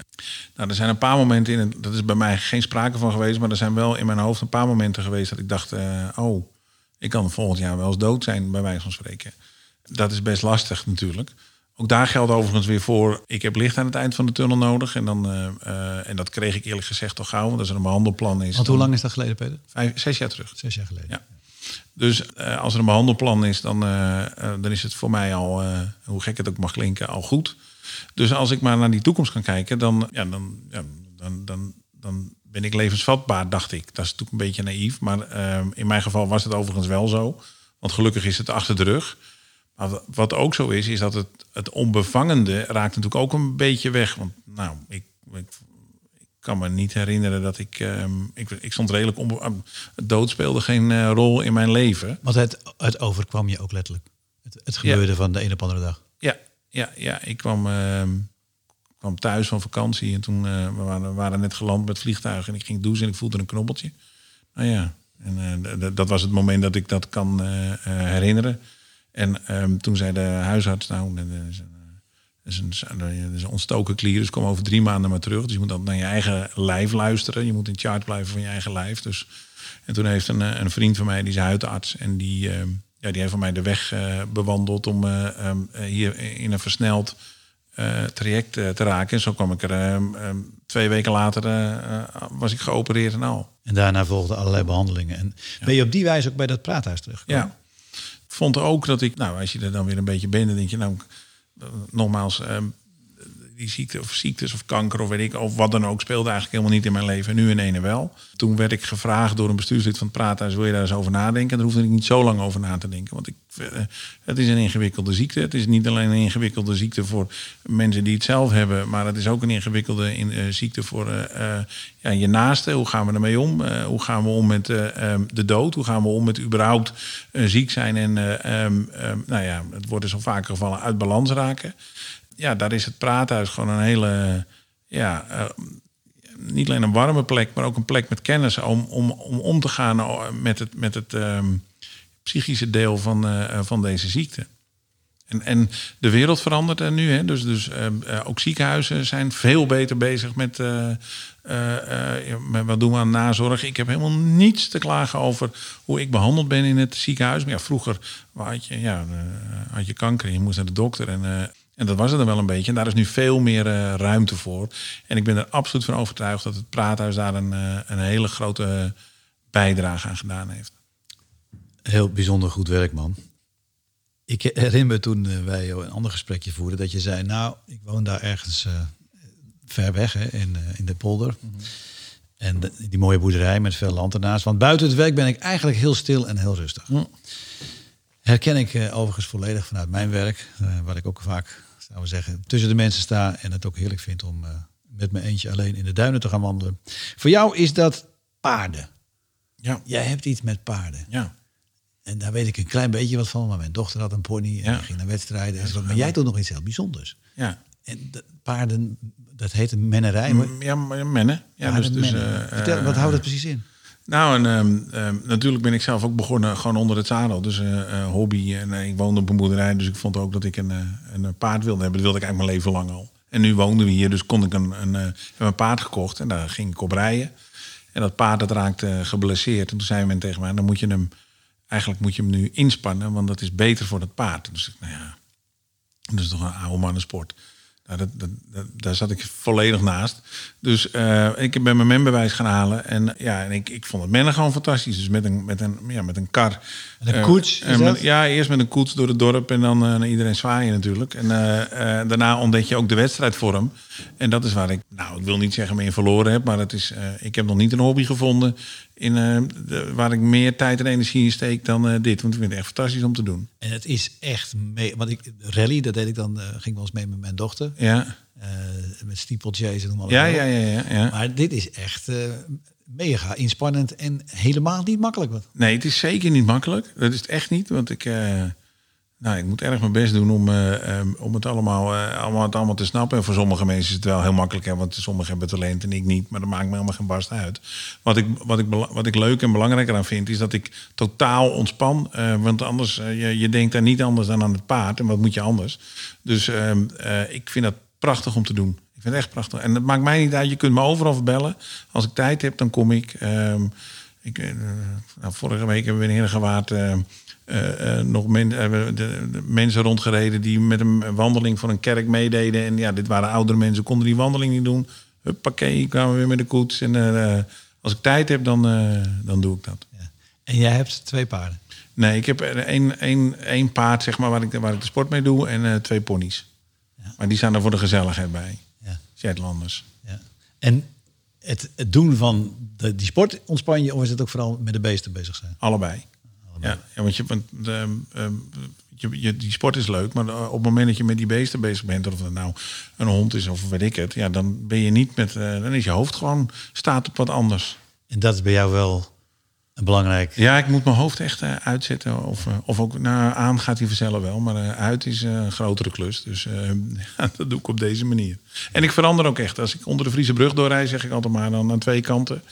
Nou, er zijn een paar momenten in, dat is bij mij geen sprake van geweest, maar er zijn wel in mijn hoofd een paar momenten geweest dat ik dacht, eh, oh, ik kan volgend jaar wel eens dood zijn, bij wijze van spreken. Dat is best lastig natuurlijk. Ook daar geldt overigens weer voor, ik heb licht aan het eind van de tunnel nodig. En, dan, eh, en dat kreeg ik eerlijk gezegd toch gauw, want als er een behandelplan is. Want hoe lang is dat geleden, Peter? Vijf, zes jaar terug. Zes jaar geleden. Ja. Dus eh, als er een behandelplan is, dan, eh, eh, dan is het voor mij al, hoe gek het ook mag klinken, al goed. Dus als ik maar naar die toekomst kan kijken, dan, ja, dan, dan, dan, dan ben ik levensvatbaar, dacht ik. Dat is natuurlijk een beetje naïef, maar in mijn geval was het overigens wel zo. Want gelukkig is het achter de rug. Maar wa- wat ook zo is, is dat het, het onbevangende raakt natuurlijk ook een beetje weg. Want nou, ik ik kan me niet herinneren dat ik... ehm, ik, ik stond redelijk... Onbe het dood speelde geen eh, rol in mijn leven. Want het, het overkwam je ook letterlijk. Het, het gebeurde van de een op andere dag. Ja, ja, ja. Ik kwam, ehm, kwam thuis van vakantie en toen eh, we waren, we waren net geland met vliegtuigen en ik ging douchen en ik voelde een knobbeltje. Nou ja, en eh, d- dat was het moment dat ik dat kan eh, eh, herinneren. En ehm, toen zei de huisarts, nou, is een, een, ontstoken klier, dus kom over drie maanden maar terug. Dus je moet dan naar je eigen lijf luisteren. Je moet in charge blijven van je eigen lijf. Dus, en toen heeft een, eh, een vriend van mij, die is huidarts, en die, ehm, ja, die heeft van mij de weg eh, bewandeld om eh, ehm, eh, hier in een versneld traject te raken. En zo kwam ik er ehm, twee weken later, was ik geopereerd en al. En daarna volgden allerlei behandelingen. En ben je op die wijze ook bij dat praathuis teruggekomen? Ja. Ik vond ook dat ik, nou, als je er dan weer een beetje bent, dan denk je, nou, nogmaals, ehm, ziekte of ziektes of kanker of weet ik, of wat dan ook, speelde eigenlijk helemaal niet in mijn leven. En nu in ene wel. Toen werd ik gevraagd door een bestuurslid van het Praathuis, wil je daar eens over nadenken? Daar hoefde ik niet zo lang over na te denken. Want ik, eh, het is een ingewikkelde ziekte. Het is niet alleen een ingewikkelde ziekte voor mensen die het zelf hebben, maar het is ook een ingewikkelde in, eh, ziekte voor eh, ja, je naasten. Hoe gaan we ermee om? Hoe gaan we om met eh, ehm, de dood? Hoe gaan we om met überhaupt ziek zijn en, eh, ehm, ehm, nou ja, het wordt dus al vaker gevallen, uit balans raken? Ja, daar is het praathuis gewoon een hele, ja, eh, niet alleen een warme plek, maar ook een plek met kennis om om, om, om te gaan eh, met het, met het ehm, psychische deel van, eh, van deze ziekte. En, en de wereld verandert er nu. Hè? Dus, dus eh, eh, ook ziekenhuizen zijn veel beter bezig met, met wat doen we aan nazorg. Ik heb helemaal niets te klagen over hoe ik behandeld ben in het ziekenhuis. Maar ja, vroeger had je, ja, had je kanker en je moest naar de dokter. En, en dat was het dan wel een beetje. En daar is nu veel meer eh, ruimte voor. En ik ben er absoluut van overtuigd dat het praathuis daar een, eh, een hele grote bijdrage aan gedaan heeft. Heel bijzonder goed werk, man. Ik herinner me toen eh, wij een ander gesprekje voerden... dat je zei, nou, ik woon daar ergens eh, ver weg hè, in, eh, in de polder. En de- die mooie boerderij met veel land ernaast. Want buiten het werk ben ik eigenlijk heel stil en heel rustig. Herken ik eh, overigens volledig vanuit mijn werk. eh, waar ik ook vaak, zouden we zeggen, tussen de mensen sta. En het ook heerlijk vind om eh, met mijn eentje alleen in de duinen te gaan wandelen. Voor jou is dat paarden. Ja, Jij hebt iets met paarden. ja. En daar weet ik een klein beetje wat van. Maar mijn dochter had een pony en Ja. ging naar wedstrijden. en zo. Maar jij doet nog iets heel bijzonders. ja. En de paarden, dat heet een mennerij. Mm, Ja, mennen. Ja, dus, paarden dus, eh, Vertel, wat eh, houdt dat precies in? Nou, en, ehm, ehm, natuurlijk ben ik zelf ook begonnen gewoon onder het zadel. Dus eh, hobby. En eh, ik woonde op een boerderij, dus ik vond ook dat ik een, een paard wilde hebben. Dat wilde ik eigenlijk mijn leven lang al. En nu woonden we hier, dus kon ik een, een, een paard gekocht. En daar ging ik op rijden. En dat paard dat raakte geblesseerd. En toen zei men tegen mij, dan moet je hem... Eigenlijk moet je hem nu inspannen, want dat is beter voor het paard. Dus nou ja, dat is toch een oude mannensport. Nou, dat, dat, dat- daar zat ik volledig naast. Dus eh, ik ben mijn memberwijs gaan halen. En, ja, en ik, ik vond het mennen gewoon fantastisch. Dus met een, met een, ja, met een kar. Met een Eh, koets, met- dat? ja, eerst met een koets door het dorp en dan eh, naar iedereen zwaaien natuurlijk. En daarna ontdek je ook de wedstrijdvorm. En dat is waar ik, nou, ik wil niet zeggen mee in verloren heb. Maar het is, ik heb nog niet een hobby gevonden in eh, de- waar ik meer tijd en energie in steek dan eh, dit. Want ik vind het echt fantastisch om te doen. En het is echt mee. Want ik rally, dat deed ik dan, eh, ging wel eens mee met mijn dochter. Ja, met steeplechase en noem maar ja, ja, ja. ja, ja. Maar dit is echt mega inspannend en helemaal niet makkelijk. Wat. Nee, het is zeker niet makkelijk. Dat is het echt niet. Want ik, nou, ik moet erg mijn best doen om, eh, ehm, om het, allemaal, eh, allemaal, allemaal te snappen. En voor sommige mensen is het wel heel makkelijk. Hè, want sommigen hebben talent en ik niet. Maar dat maakt me helemaal geen barst uit. Wat ik, wat ik, wat ik leuk en belangrijk aan vind, is dat ik totaal ontspan. Eh, want anders, je, je denkt daar niet anders dan aan het paard. En wat moet je anders? Dus ehm, eh, ik vind dat prachtig om te doen. Ik vind het echt prachtig. En het maakt mij niet uit. Je kunt me overal bellen. Als ik tijd heb, dan kom ik. Ehm, ik nou, vorige week hebben we in Heergewaard eh, eh, eh, nog men, de, de mensen rondgereden die met een wandeling van een kerk meededen. En ja, dit waren oudere mensen, konden die wandeling niet doen. Huppakee, kwamen we weer met de koets. En eh, eh, als ik tijd heb, dan, eh, dan doe ik dat. Ja. En jij hebt twee paarden. Nee, ik heb één, één, één paard zeg maar, waar, ik, waar ik de sport mee doe en eh, twee ponies. Ja. Maar die staan er voor de gezelligheid bij. Ja. Shetlanders. Ja. En het, het doen van de, die sport ontspan je, of is het ook vooral met de beesten bezig zijn? Allebei. Ja, ja, want je, want, ehm, ehm, je, je, die sport is leuk, maar op het moment dat je met die beesten bezig bent, of het nou een hond is of weet ik het, ja, dan ben je niet met, eh, dan is je hoofd gewoon staat op wat anders. En dat is bij jou wel belangrijk. Ja, ik moet mijn hoofd echt eh, uitzetten. Of, eh, of ook nou, aan gaat hij vanzelf wel. Maar eh, uit is eh, een grotere klus. Dus eh, *laughs* ja, dat doe ik op deze manier. En ik verander ook echt. Als ik onder de Friese brug doorrijd, zeg ik altijd maar dan aan twee kanten.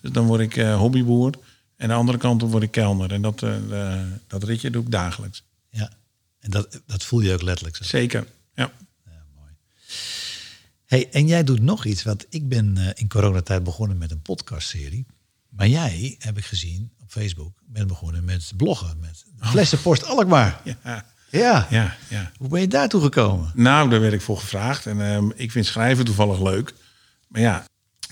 Dus dan word ik eh, hobbyboer. En aan de andere kant word ik kelner. En dat, eh, dat ritje doe ik dagelijks. Ja. En dat, dat voel je ook letterlijk zo. Zeker. Ja. Ja, mooi. Hey, en jij doet nog iets, want ik ben eh, in coronatijd begonnen met een podcastserie. Maar jij, heb ik gezien op Facebook, bent begonnen met bloggen. Met Flessenpost Alkmaar. *laughs* Ja. Ja. Ja. ja. Hoe ben je daartoe gekomen? Nou, daar werd ik voor gevraagd. En ehm, ik vind schrijven toevallig leuk. Maar ja,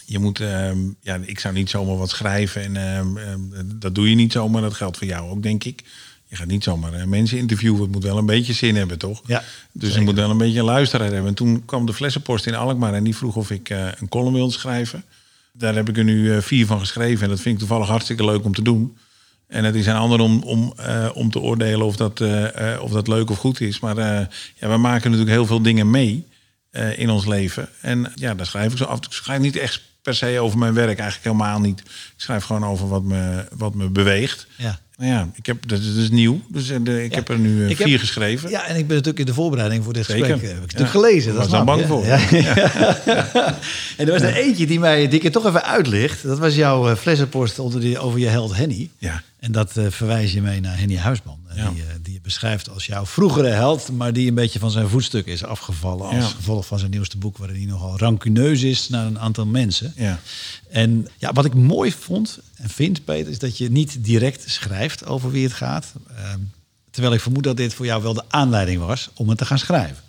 je moet, ehm, ja, ik zou niet zomaar wat schrijven. En ehm, ehm, dat doe je niet zomaar. Dat geldt voor jou ook, denk ik. Je gaat niet zomaar eh, mensen interviewen. Het moet wel een beetje zin hebben, toch? Ja, Dus je moet wel een beetje een luisteraar hebben. En toen kwam de Flessenpost in Alkmaar en die vroeg of ik eh, een column wilde schrijven. Daar heb ik er nu eh, vier van geschreven. En dat vind ik toevallig hartstikke leuk om te doen. En het is aan anderen om, om, om te oordelen of dat, of dat leuk of goed is. Maar ja, we maken natuurlijk heel veel dingen mee in ons leven. En ja, daar schrijf ik zo af. Ik schrijf niet echt per se over mijn werk, eigenlijk helemaal niet. Ik schrijf gewoon over wat me, wat me beweegt. Ja. Nou ja, ik heb, dat is nieuw. Dus eh, de, ik Ja. heb er nu eh, heb- vier geschreven. Ja, en ik ben natuurlijk in de voorbereiding voor dit Zeker. gesprek. Heb ik Ja. natuurlijk gelezen. Ik Dat was snap bang voor. Ja. *laughs* en er was er eentje die mij die ik er toch even uitlicht. Dat was jouw eh, flessenpost onder die, over je held Henny. Ja. En dat eh, verwijs je mee naar Henny Huisman. Ja. Die, eh, die je beschrijft als jouw vroegere held, maar die een beetje van zijn voetstuk is afgevallen. Als Ja. gevolg van zijn nieuwste boek, waarin hij nogal rancuneus is naar een aantal mensen. Ja. En ja, wat ik mooi vond en vind, Peter, is dat je niet direct schrijft over wie het gaat. Ehm, terwijl ik vermoed dat dit voor jou wel de aanleiding was om het te gaan schrijven.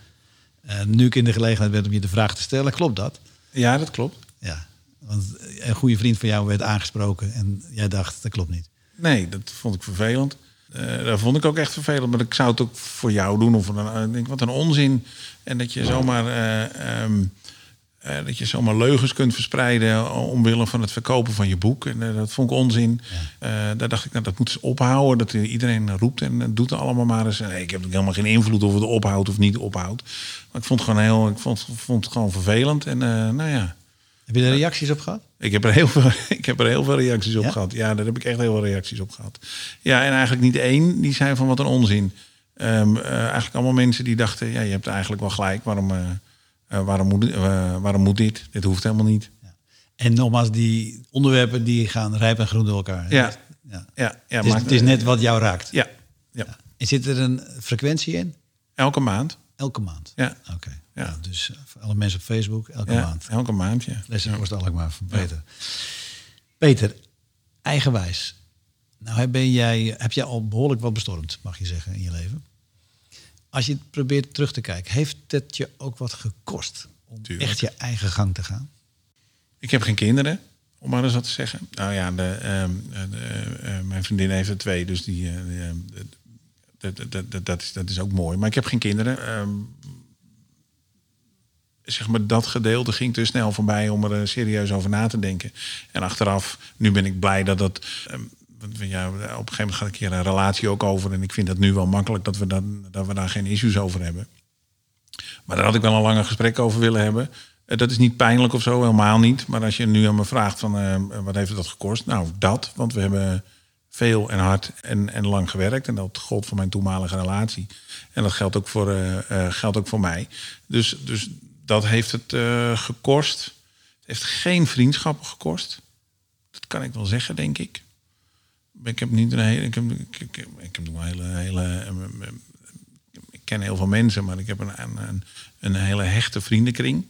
En nu ik in de gelegenheid ben om je de vraag te stellen, klopt dat? ja, dat klopt. Ja, want een goede vriend van jou werd aangesproken en jij dacht, dat klopt niet. Nee, dat vond ik vervelend. Eh, dat vond ik ook echt vervelend. Maar ik zou het ook voor jou doen. Of een, denk, wat een onzin. En dat je zomaar, eh, ehm, eh, dat je zomaar leugens kunt verspreiden omwille van het verkopen van je boek. En dat vond ik onzin. Daar dacht ik, nou, dat moet eens ophouden. Dat iedereen roept en doet het allemaal maar eens. Nee, ik heb helemaal geen invloed of het ophoudt of niet ophoudt. Maar ik vond het gewoon heel, ik vond, vond het gewoon vervelend. En nou ja, Heb je er reacties op gehad? ik heb er heel veel, *laughs* ik heb er heel veel reacties op Ja? gehad. Ja, daar heb ik echt heel veel reacties op gehad. Ja, en eigenlijk niet één die zei van wat een onzin. Ehm, eh, eigenlijk allemaal mensen die dachten, ja, je hebt eigenlijk wel gelijk. Waarom, eh, eh, waarom, moet, waarom moet dit? Dit hoeft helemaal niet. En nogmaals, die onderwerpen die gaan rijp en groen door elkaar. Ja. ja. Ja, ja, Het, is, maakt- het is net wat jou raakt. Ja, ja. En zit er een frequentie in? elke maand. Elke maand? Ja. Oké. Ja. Dus eh, voor alle mensen op Facebook, elke Ja, maand. elke maand, ja. Lessen kost Alkmaar van Peter. Peter, eigenwijs. Nou heb, ben jij, heb jij al behoorlijk wat bestormd, mag je zeggen, in je leven. Als je het probeert terug te kijken, heeft het je ook wat gekost om Tuurlijk. echt je eigen gang te gaan? Ik heb geen kinderen, om maar eens wat te zeggen. Nou ja, de, ehm, de, eh, mijn vriendin heeft er twee, dus die, eh, eh, dat, dat, dat, dat, is, dat is ook mooi. Maar ik heb geen kinderen. Ehm, zeg maar, dat gedeelte ging te snel voorbij om er serieus over na te denken. En achteraf, nu ben ik blij dat dat. want ja, op een gegeven moment gaat ik hier een relatie ook over. En ik vind dat nu wel makkelijk dat we, dat, dat we daar geen issues over hebben. Maar daar had ik wel een langer gesprek over willen hebben. Eh, Dat is niet pijnlijk of zo, helemaal niet. Maar als je nu aan me vraagt van eh, wat heeft dat gekost? Nou, dat. Want we hebben veel en hard en, en lang gewerkt. En dat gold voor mijn toenmalige relatie. En dat geldt ook voor, eh, eh, geldt ook voor mij. Dus, dus dat heeft het eh, gekost. Het heeft geen vriendschappen gekost. Dat kan ik wel zeggen, denk ik. Ik heb niet een hele. Ik heb, ik, ik, ik heb nog een hele. hele ik ken heel veel mensen, maar ik heb een, een, een hele hechte vriendenkring.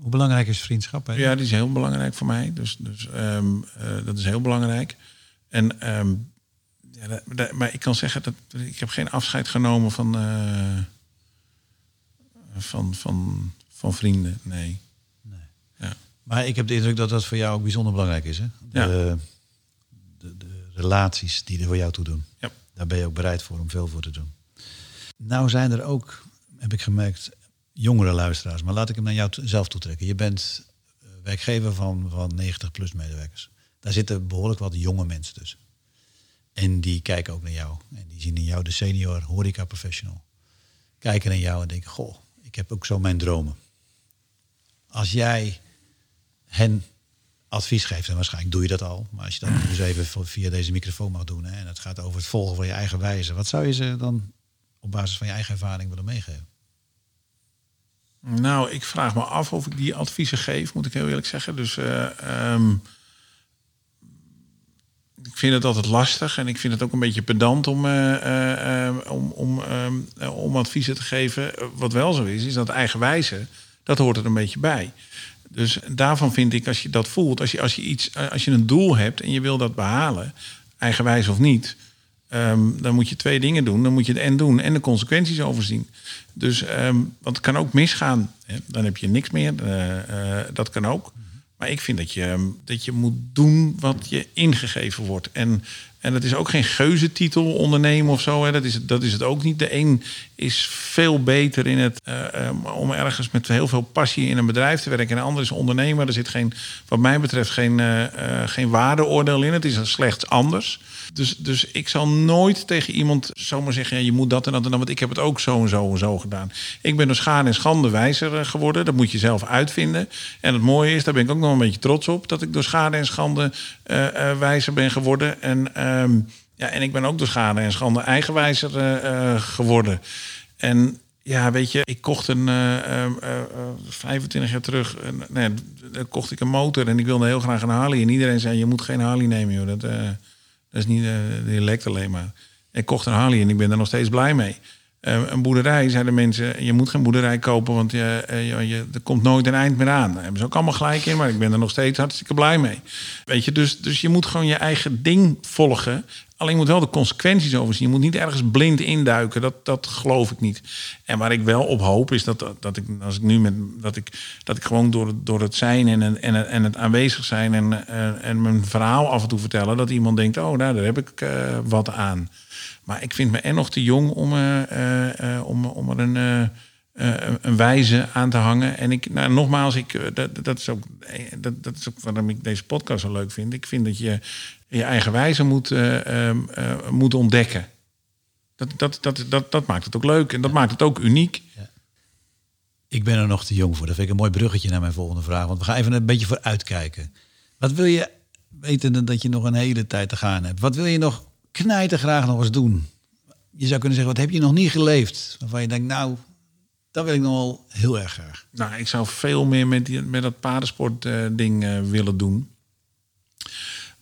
Hoe belangrijk is vriendschap? Hè? Ja, die is heel belangrijk voor mij. Dus, dus ehm, eh, dat is heel belangrijk. En, ehm, ja, maar ik kan zeggen dat ik heb geen afscheid genomen van, eh, van, van, van vrienden. Nee. Ja. Maar ik heb de indruk dat dat voor jou ook bijzonder belangrijk is. Hè? De, de, de relaties die er voor jou toe doen. Ja. Daar ben je ook bereid voor om veel voor te doen. Nou zijn er ook, heb ik gemerkt, jongere luisteraars. Maar laat ik hem naar jou zelf toetrekken. Je bent eh, werkgever van, van 90 plus medewerkers. Daar zitten behoorlijk wat jonge mensen tussen. En die kijken ook naar jou. En die zien in jou de senior horeca professional. Kijken naar jou en denken, goh, ik heb ook zo mijn dromen. Als jij hen advies geeft, en waarschijnlijk doe je dat al, maar als je dat dus even via deze microfoon mag doen, hè, en het gaat over het volgen van je eigen wijze, wat zou je ze dan op basis van je eigen ervaring willen meegeven? Nou, ik vraag me af of ik die adviezen geef, moet ik heel eerlijk zeggen. Dus eh, ehm, ik vind het altijd lastig en ik vind het ook een beetje pedant om, eh, om, adviezen te geven. Wat wel zo is, is dat eigenwijze, dat hoort er een beetje bij. Dus daarvan vind ik, als je dat voelt, als je, als je, iets, als je een doel hebt en je wil dat behalen, eigenwijs of niet, Ehm, dan moet je twee dingen doen. Dan moet je het en doen en de consequenties overzien. Dus, ehm, want het kan ook misgaan. Hè? Dan heb je niks meer. Eh, eh, dat kan ook. Maar ik vind dat je, ehm, dat je moet doen wat je ingegeven wordt. En, en dat is ook geen geuzetitel ondernemen of zo. Hè? Dat, is, dat is het ook niet. De een is veel beter in het eh, ehm, om ergens met heel veel passie in een bedrijf te werken. En de ander is ondernemer. Er zit geen, wat mij betreft geen, eh, eh, geen waardeoordeel in. Het is slechts anders. Dus, dus ik zal nooit tegen iemand zomaar zeggen... Ja, je moet dat en dat en dat, want ik heb het ook zo en zo en zo gedaan. Ik ben door schade en schande wijzer eh, geworden. Dat moet je zelf uitvinden. En het mooie is, daar ben ik ook nog een beetje trots op... dat ik door schade en schande eh, eh, wijzer ben geworden. En, ehm, ja, en ik ben ook door schade en schande eigenwijzer geworden. En ja, weet je, ik kocht een eh, eh, eh, eh, 25 jaar terug, nee, kocht ik een motor en ik wilde heel graag een Harley. En iedereen zei, je moet geen Harley nemen, joh. Dat, dat is niet, eh die lekt alleen maar. Ik kocht een Harley en ik ben daar nog steeds blij mee. Eh, een boerderij, zeiden mensen, je moet geen boerderij kopen, want je, eh, je, je, er komt nooit een eind meer aan. Daar hebben ze ook allemaal gelijk in, maar ik ben er nog steeds hartstikke blij mee. Weet je, dus, dus je moet gewoon je eigen ding volgen. Alleen moet wel de consequenties overzien. Je moet niet ergens blind induiken. Dat, dat geloof ik niet. En waar ik wel op hoop is dat, dat, ik als ik nu met dat ik dat ik gewoon door, door het zijn en, en, en het aanwezig zijn en, eh, en mijn verhaal af en toe vertellen, dat iemand denkt, oh, nou, daar heb ik eh, wat aan. Maar ik vind me en nog te jong om, eh, om, om er een, een wijze aan te hangen. En ik, nou, nogmaals, ik, dat, dat, is ook, dat, dat is ook waarom ik deze podcast zo leuk vind. Ik vind dat je je eigen wijze moet, eh, ehm, eh, moet ontdekken. Dat, dat, dat, dat, dat maakt het ook leuk en dat maakt het ook uniek. Ik ben er nog te jong voor. Dat vind ik een mooi bruggetje naar mijn volgende vraag. Want we gaan even een beetje vooruitkijken. Wat wil je, wetende dat je nog een hele tijd te gaan hebt... wat wil je nog knijten graag nog eens doen? Je zou kunnen zeggen, wat heb je nog niet geleefd? Waarvan je denkt, nou, dat wil ik nog wel heel erg graag. Nou, ik zou veel meer met, die, met dat paardensport eh, ding willen doen.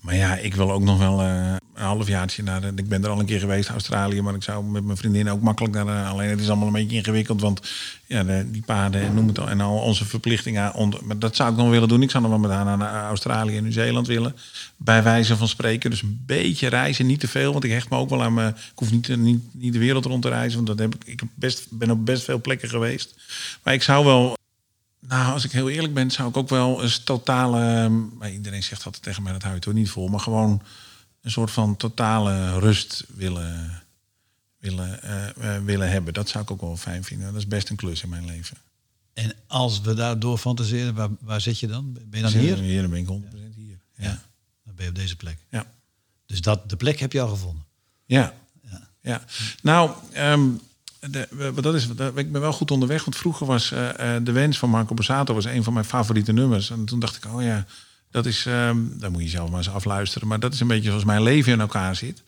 Maar ja, ik wil ook nog wel eh, een halfjaartje naar... Ik ben er al een keer geweest, Australië. Maar ik zou met mijn vriendin ook makkelijk naar... de- alleen het is allemaal een beetje ingewikkeld. Want ja, de, die paarden en noem het al. En al onze verplichtingen. maar dat zou ik nog willen doen. Ik zou nog wel met haar naar Australië en Nieuw-Zeeland willen. Bij wijze van spreken. Dus een beetje reizen, niet te veel. Want ik hecht me ook wel aan me. Ik hoef niet, niet, niet de wereld rond te reizen. Want dat heb ik, ik best, ben op best veel plekken geweest. Maar ik zou wel nou, als ik heel eerlijk ben, zou ik ook wel eens totale. ehm, Maar iedereen zegt altijd tegen mij dat hou je toch niet vol. Maar gewoon een soort van totale rust willen, willen, eh, eh, willen hebben. Dat zou ik ook wel fijn vinden. Dat is best een klus in mijn leven. En als we daardoor fantaseren, waar, waar zit je dan? Ben je dan Hier, hier? hier dan ben ik 100% hier. Ja. Dan ben je op deze plek. Ja. Dus dat, de plek heb je al gevonden. Ja. Ja. ja. Nou, ehm, de, dat is, ik ben wel goed onderweg. Want vroeger was eh, eh, De Wens van Marco Borsato was een van mijn favoriete nummers. En toen dacht ik, oh ja, dat is... ehm daar moet je zelf maar eens afluisteren. Maar dat is een beetje zoals mijn leven in elkaar zit.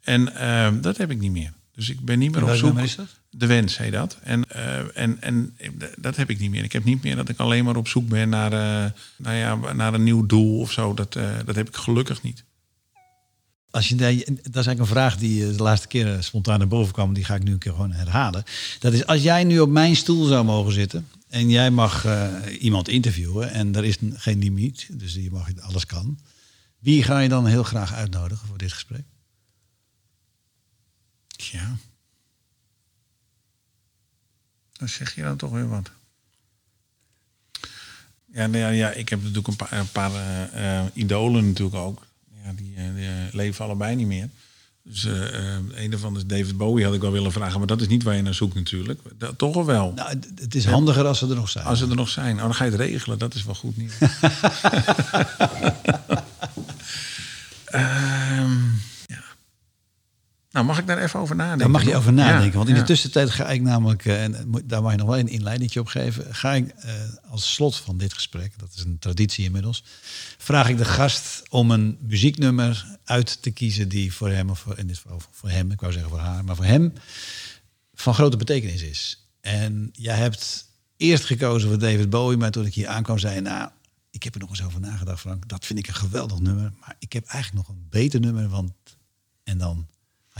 En ehm, dat heb ik niet meer. Dus ik ben niet meer op zoek. is dat? De wens, heet dat. En, eh, en, en dat heb ik niet meer. Ik heb niet meer dat ik alleen maar op zoek ben naar, nou ja, naar een nieuw doel of zo. Dat, dat heb ik gelukkig niet. Als je, dat is eigenlijk een vraag die eh, de laatste keer eh, spontaan naar boven kwam. Die ga ik nu een keer gewoon herhalen. Dat is als jij nu op mijn stoel zou mogen zitten. En jij mag eh, iemand interviewen. En er is geen limiet. Dus je mag alles kan. Wie ga je dan heel graag uitnodigen voor dit gesprek? Ja. Dan zeg je dan toch weer wat. Ja, nou ja, ja ik heb natuurlijk een paar, een paar idolen natuurlijk ook. Ja, die, eh, die, eh, leven allebei niet meer. Dus eh, een daarvan is David Bowie, had ik wel willen vragen. Maar dat is niet waar je naar zoekt natuurlijk. Dat, toch wel wel. Nou, het- is handiger als ze er nog zijn. Als ze er nog zijn. Oh, dan ga je het regelen. Dat is wel goed nieuws. *laughs* Ehm. Nou, mag ik daar even over nadenken? Daar mag je over nadenken. Ja, want in ja. de tussentijd ga ik namelijk, eh, en daar mag je nog wel een inleidingje op geven. Ga ik eh, als slot van dit gesprek, dat is een traditie inmiddels, vraag ik de gast om een muzieknummer uit te kiezen die voor hem, of voor, in dit geval voor hem, ik wou zeggen voor haar, maar voor hem van grote betekenis is. En jij hebt eerst gekozen voor David Bowie, maar toen ik hier aankwam zei je, nou, ik heb er nog eens over nagedacht, Frank. Dat vind ik een geweldig nummer, maar ik heb eigenlijk nog een beter nummer, want en dan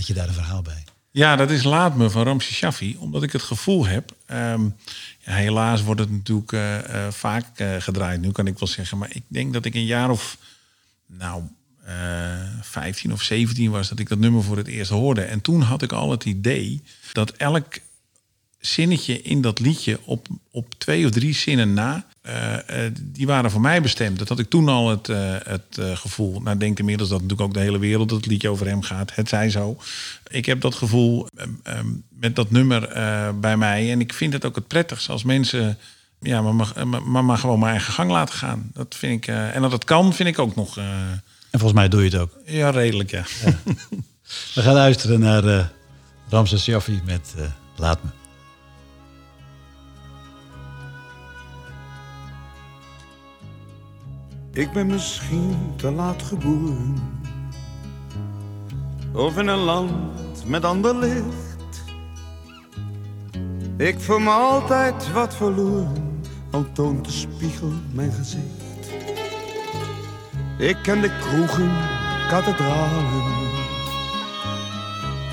had je daar een verhaal bij. Ja, dat is Laat Me van Ramses Shaffi. Omdat ik het gevoel heb... ehm, helaas wordt het natuurlijk eh, eh, vaak eh, gedraaid. Nu kan ik wel zeggen. Maar ik denk dat ik een jaar of... Nou, eh 15 of 17 was dat ik dat nummer voor het eerst hoorde. En toen had ik al het idee dat elk zinnetje in dat liedje op, op twee of drie zinnen na, eh, eh, die waren voor mij bestemd. Dat had ik toen al het, eh, het gevoel. Nou, denkt inmiddels dat natuurlijk ook de hele wereld dat het liedje over hem gaat. Het zij zo. Ik heb dat gevoel ehm, ehm, met dat nummer bij mij. En ik vind het ook het prettigst als mensen. Ja, maar, maar, maar, maar gewoon mijn eigen gang laten gaan. Dat vind ik. en dat het kan, vind ik ook nog. En volgens mij doe je het ook. ja, redelijk, ja. *laughs* We gaan luisteren naar Ramses Shaffi met Laat Me. Ik ben misschien te laat geboren. Of in een land met ander licht. Ik voel me altijd wat verloren, al toont de spiegel mijn gezicht. Ik ken de kroegen, kathedralen.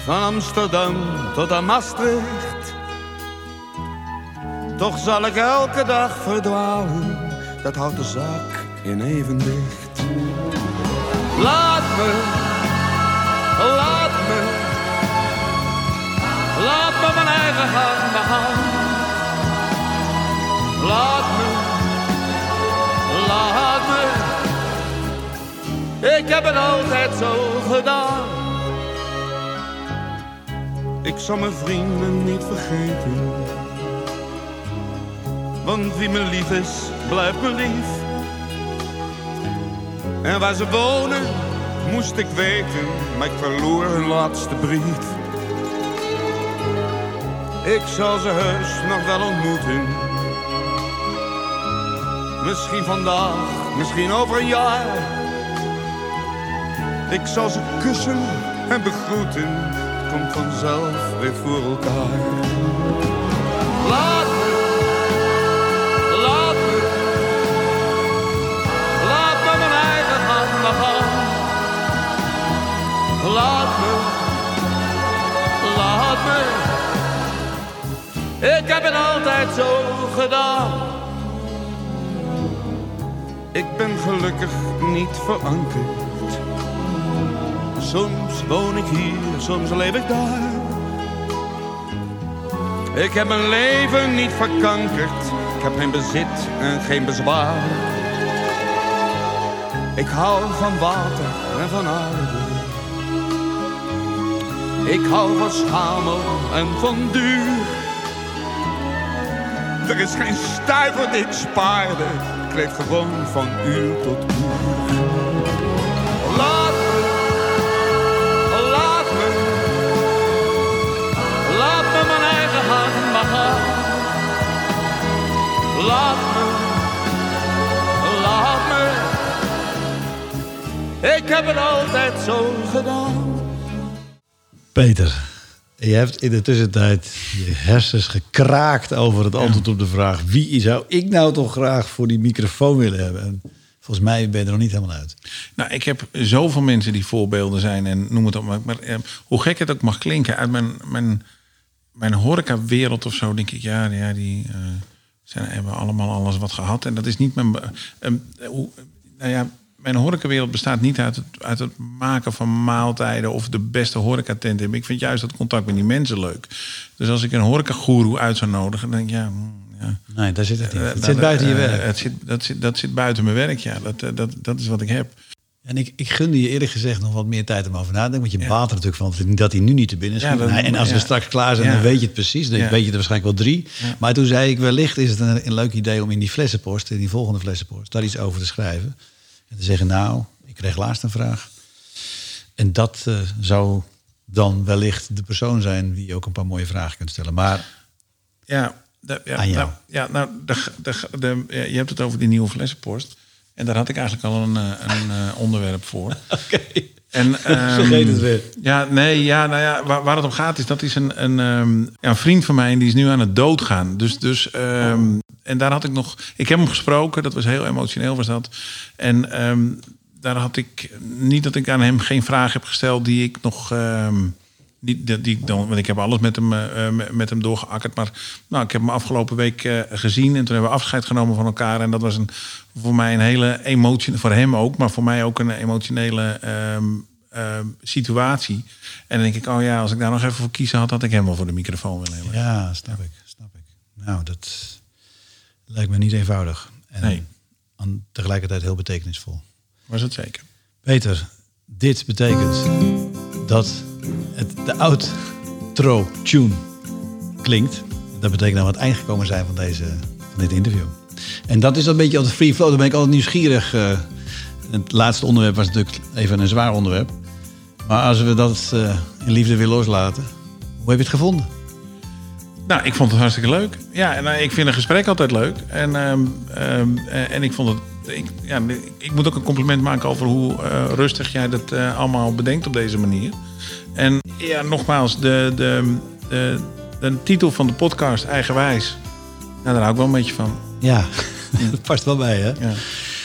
Van Amsterdam tot aan Maastricht. Toch zal ik elke dag verdwalen, dat houdt de zaak in evenwicht. Laat me, laat me, laat me mijn eigen gang begaan. Laat me, laat me, ik heb het altijd zo gedaan. Ik zal mijn vrienden niet vergeten. Want wie me lief is, blijft me lief. En waar ze wonen, moest ik weten, maar ik verloor hun laatste brief. Ik zal ze heus nog wel ontmoeten. Misschien vandaag, misschien over een jaar. Ik zal ze kussen en begroeten, het komt vanzelf weer voor elkaar. Laat Laat me, laat me, ik heb het altijd zo gedaan. Ik ben gelukkig niet verankerd. Soms woon ik hier, soms leef ik daar. Ik heb mijn leven niet verkankerd. Ik heb geen bezit en geen bezwaar. Ik hou van water en van aarde. Ik hou van schamel en van duur. Er is geen stuiver die ik spaarde. Ik leef gewoon van uur tot uur. Laat me, laat me, laat me mijn eigen hand gaan. Laat me, laat me. Ik heb het altijd zo gedaan. Peter, je hebt in de tussentijd je hersens gekraakt over het antwoord op de vraag... wie zou ik nou toch graag voor die microfoon willen hebben? En volgens mij ben je er nog niet helemaal uit. Nou, ik heb zoveel mensen die voorbeelden zijn en noem het op. Maar, maar, eh, hoe gek het ook mag klinken, uit mijn, mijn, mijn horecawereld of zo, denk ik, ja, ja die eh, zijn, hebben allemaal alles wat gehad. En dat is niet mijn. hoe, nou ja, mijn horecawereld bestaat niet uit het, uit het maken van maaltijden of de beste horecatent hebben. Ik vind juist dat contact met die mensen leuk. Dus als ik een horecagoeroe uit zou nodigen, dan denk ik, ja. hmm, ja. Nee, daar zit het niet. Eh, Het nou, zit buiten je eh, werk. Het zit, dat, zit, dat zit buiten mijn werk, ja. Dat, eh, dat, dat is wat ik heb. En ik, ik gunde je eerlijk gezegd nog wat meer tijd om over na te denken. Want je baat er natuurlijk van dat hij nu niet te binnen Ja, schiet. dat- Nee, en als we straks klaar zijn, dan weet je het precies. Dan weet je er waarschijnlijk wel drie. Maar toen zei ik, wellicht is het een, een leuk idee om in die flessenpost, in die volgende flessenpost, daar iets over te schrijven. En te zeggen, nou, ik kreeg laatst een vraag. En dat eh, zou dan wellicht de persoon zijn wie ook een paar mooie vragen kunt stellen. Maar Ja, de, ja, Aan jou. nou, ja, nou, de, de, je hebt het over die nieuwe flessenpost. En daar had ik eigenlijk al een, eh, een eh, onderwerp voor. *laughs* oké, En, *laughs* ehm, vergeet het weer. Ja, nee, ja, nou ja, waar, waar het om gaat is dat is een, een, ehm, ja, een vriend van mij en die is nu aan het doodgaan. Dus, dus ehm, en daar had ik nog, ik heb hem gesproken, dat was heel emotioneel was dat. En ehm, daar had ik niet dat ik aan hem geen vraag heb gesteld die ik nog. ehm, niet, die, die dan, want ik heb alles met hem, eh, eh, met- hem doorgeakkerd. Maar nou, ik heb hem afgelopen week eh, gezien. En toen hebben we afscheid genomen van elkaar. En dat was een, voor mij een hele emotie. Voor hem ook, maar voor mij ook een emotionele ehm, ehm, situatie. En dan denk ik, oh ja, als ik daar nog even voor kiezen had, had ik hem wel voor de microfoon willen hebben. Ja, snap ik, snap ik. Nou, dat lijkt me niet eenvoudig. En Nee. aan- tegelijkertijd heel betekenisvol. Was het zeker. Peter, dit betekent dat het, de outro tune klinkt. Dat betekent dat we aan het eind gekomen zijn van, deze, van dit interview. En dat is een beetje altijd free flow. Dan ben ik altijd nieuwsgierig. eh, het laatste onderwerp was natuurlijk even een zwaar onderwerp. Maar als we dat eh, in liefde weer loslaten, hoe heb je het gevonden? Nou, ik vond het hartstikke leuk. Ja, en eh, ik vind een gesprek altijd leuk. En, ehm, ehm, eh, en ik vond het. Ik, ja, ik, moet ook een compliment maken over hoe eh, rustig jij dat eh, allemaal bedenkt op deze manier. En ja, nogmaals, de, de, de, de titel van de podcast, Eigenwijs. Nou, daar hou ik wel een beetje van. Ja, *laughs* dat past wel bij, hè? Ja.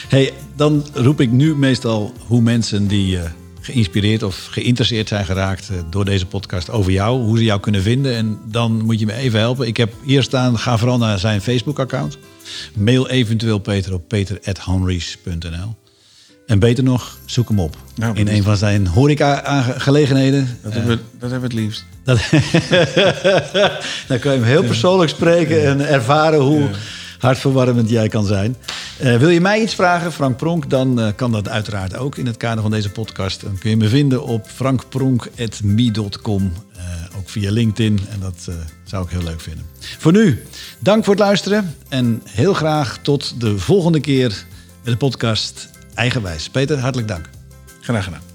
Hey, dan roep ik nu meestal hoe mensen die eh, geïnspireerd of geïnteresseerd zijn geraakt door deze podcast over jou, hoe ze jou kunnen vinden. En dan moet je me even helpen. Ik heb hier staan, ga vooral naar zijn Facebook-account. Mail eventueel Peter op peter.hanries.nl. En beter nog, zoek hem op. Nou, in een van zijn horeca-gelegenheden. Dat, hebben we, dat hebben we het liefst. *laughs* Dat, dan kan je hem heel persoonlijk spreken en ervaren hoe hartverwarmend jij kan zijn. Eh, wil je mij iets vragen, Frank Pronk, dan eh, kan dat uiteraard ook in het kader van deze podcast. Dan kun je me vinden op frankpronk.me.com, eh ook via LinkedIn. En dat eh, zou ik heel leuk vinden. Voor nu, dank voor het luisteren en heel graag tot de volgende keer met de podcast Eigenwijs. Peter, hartelijk dank. Graag gedaan.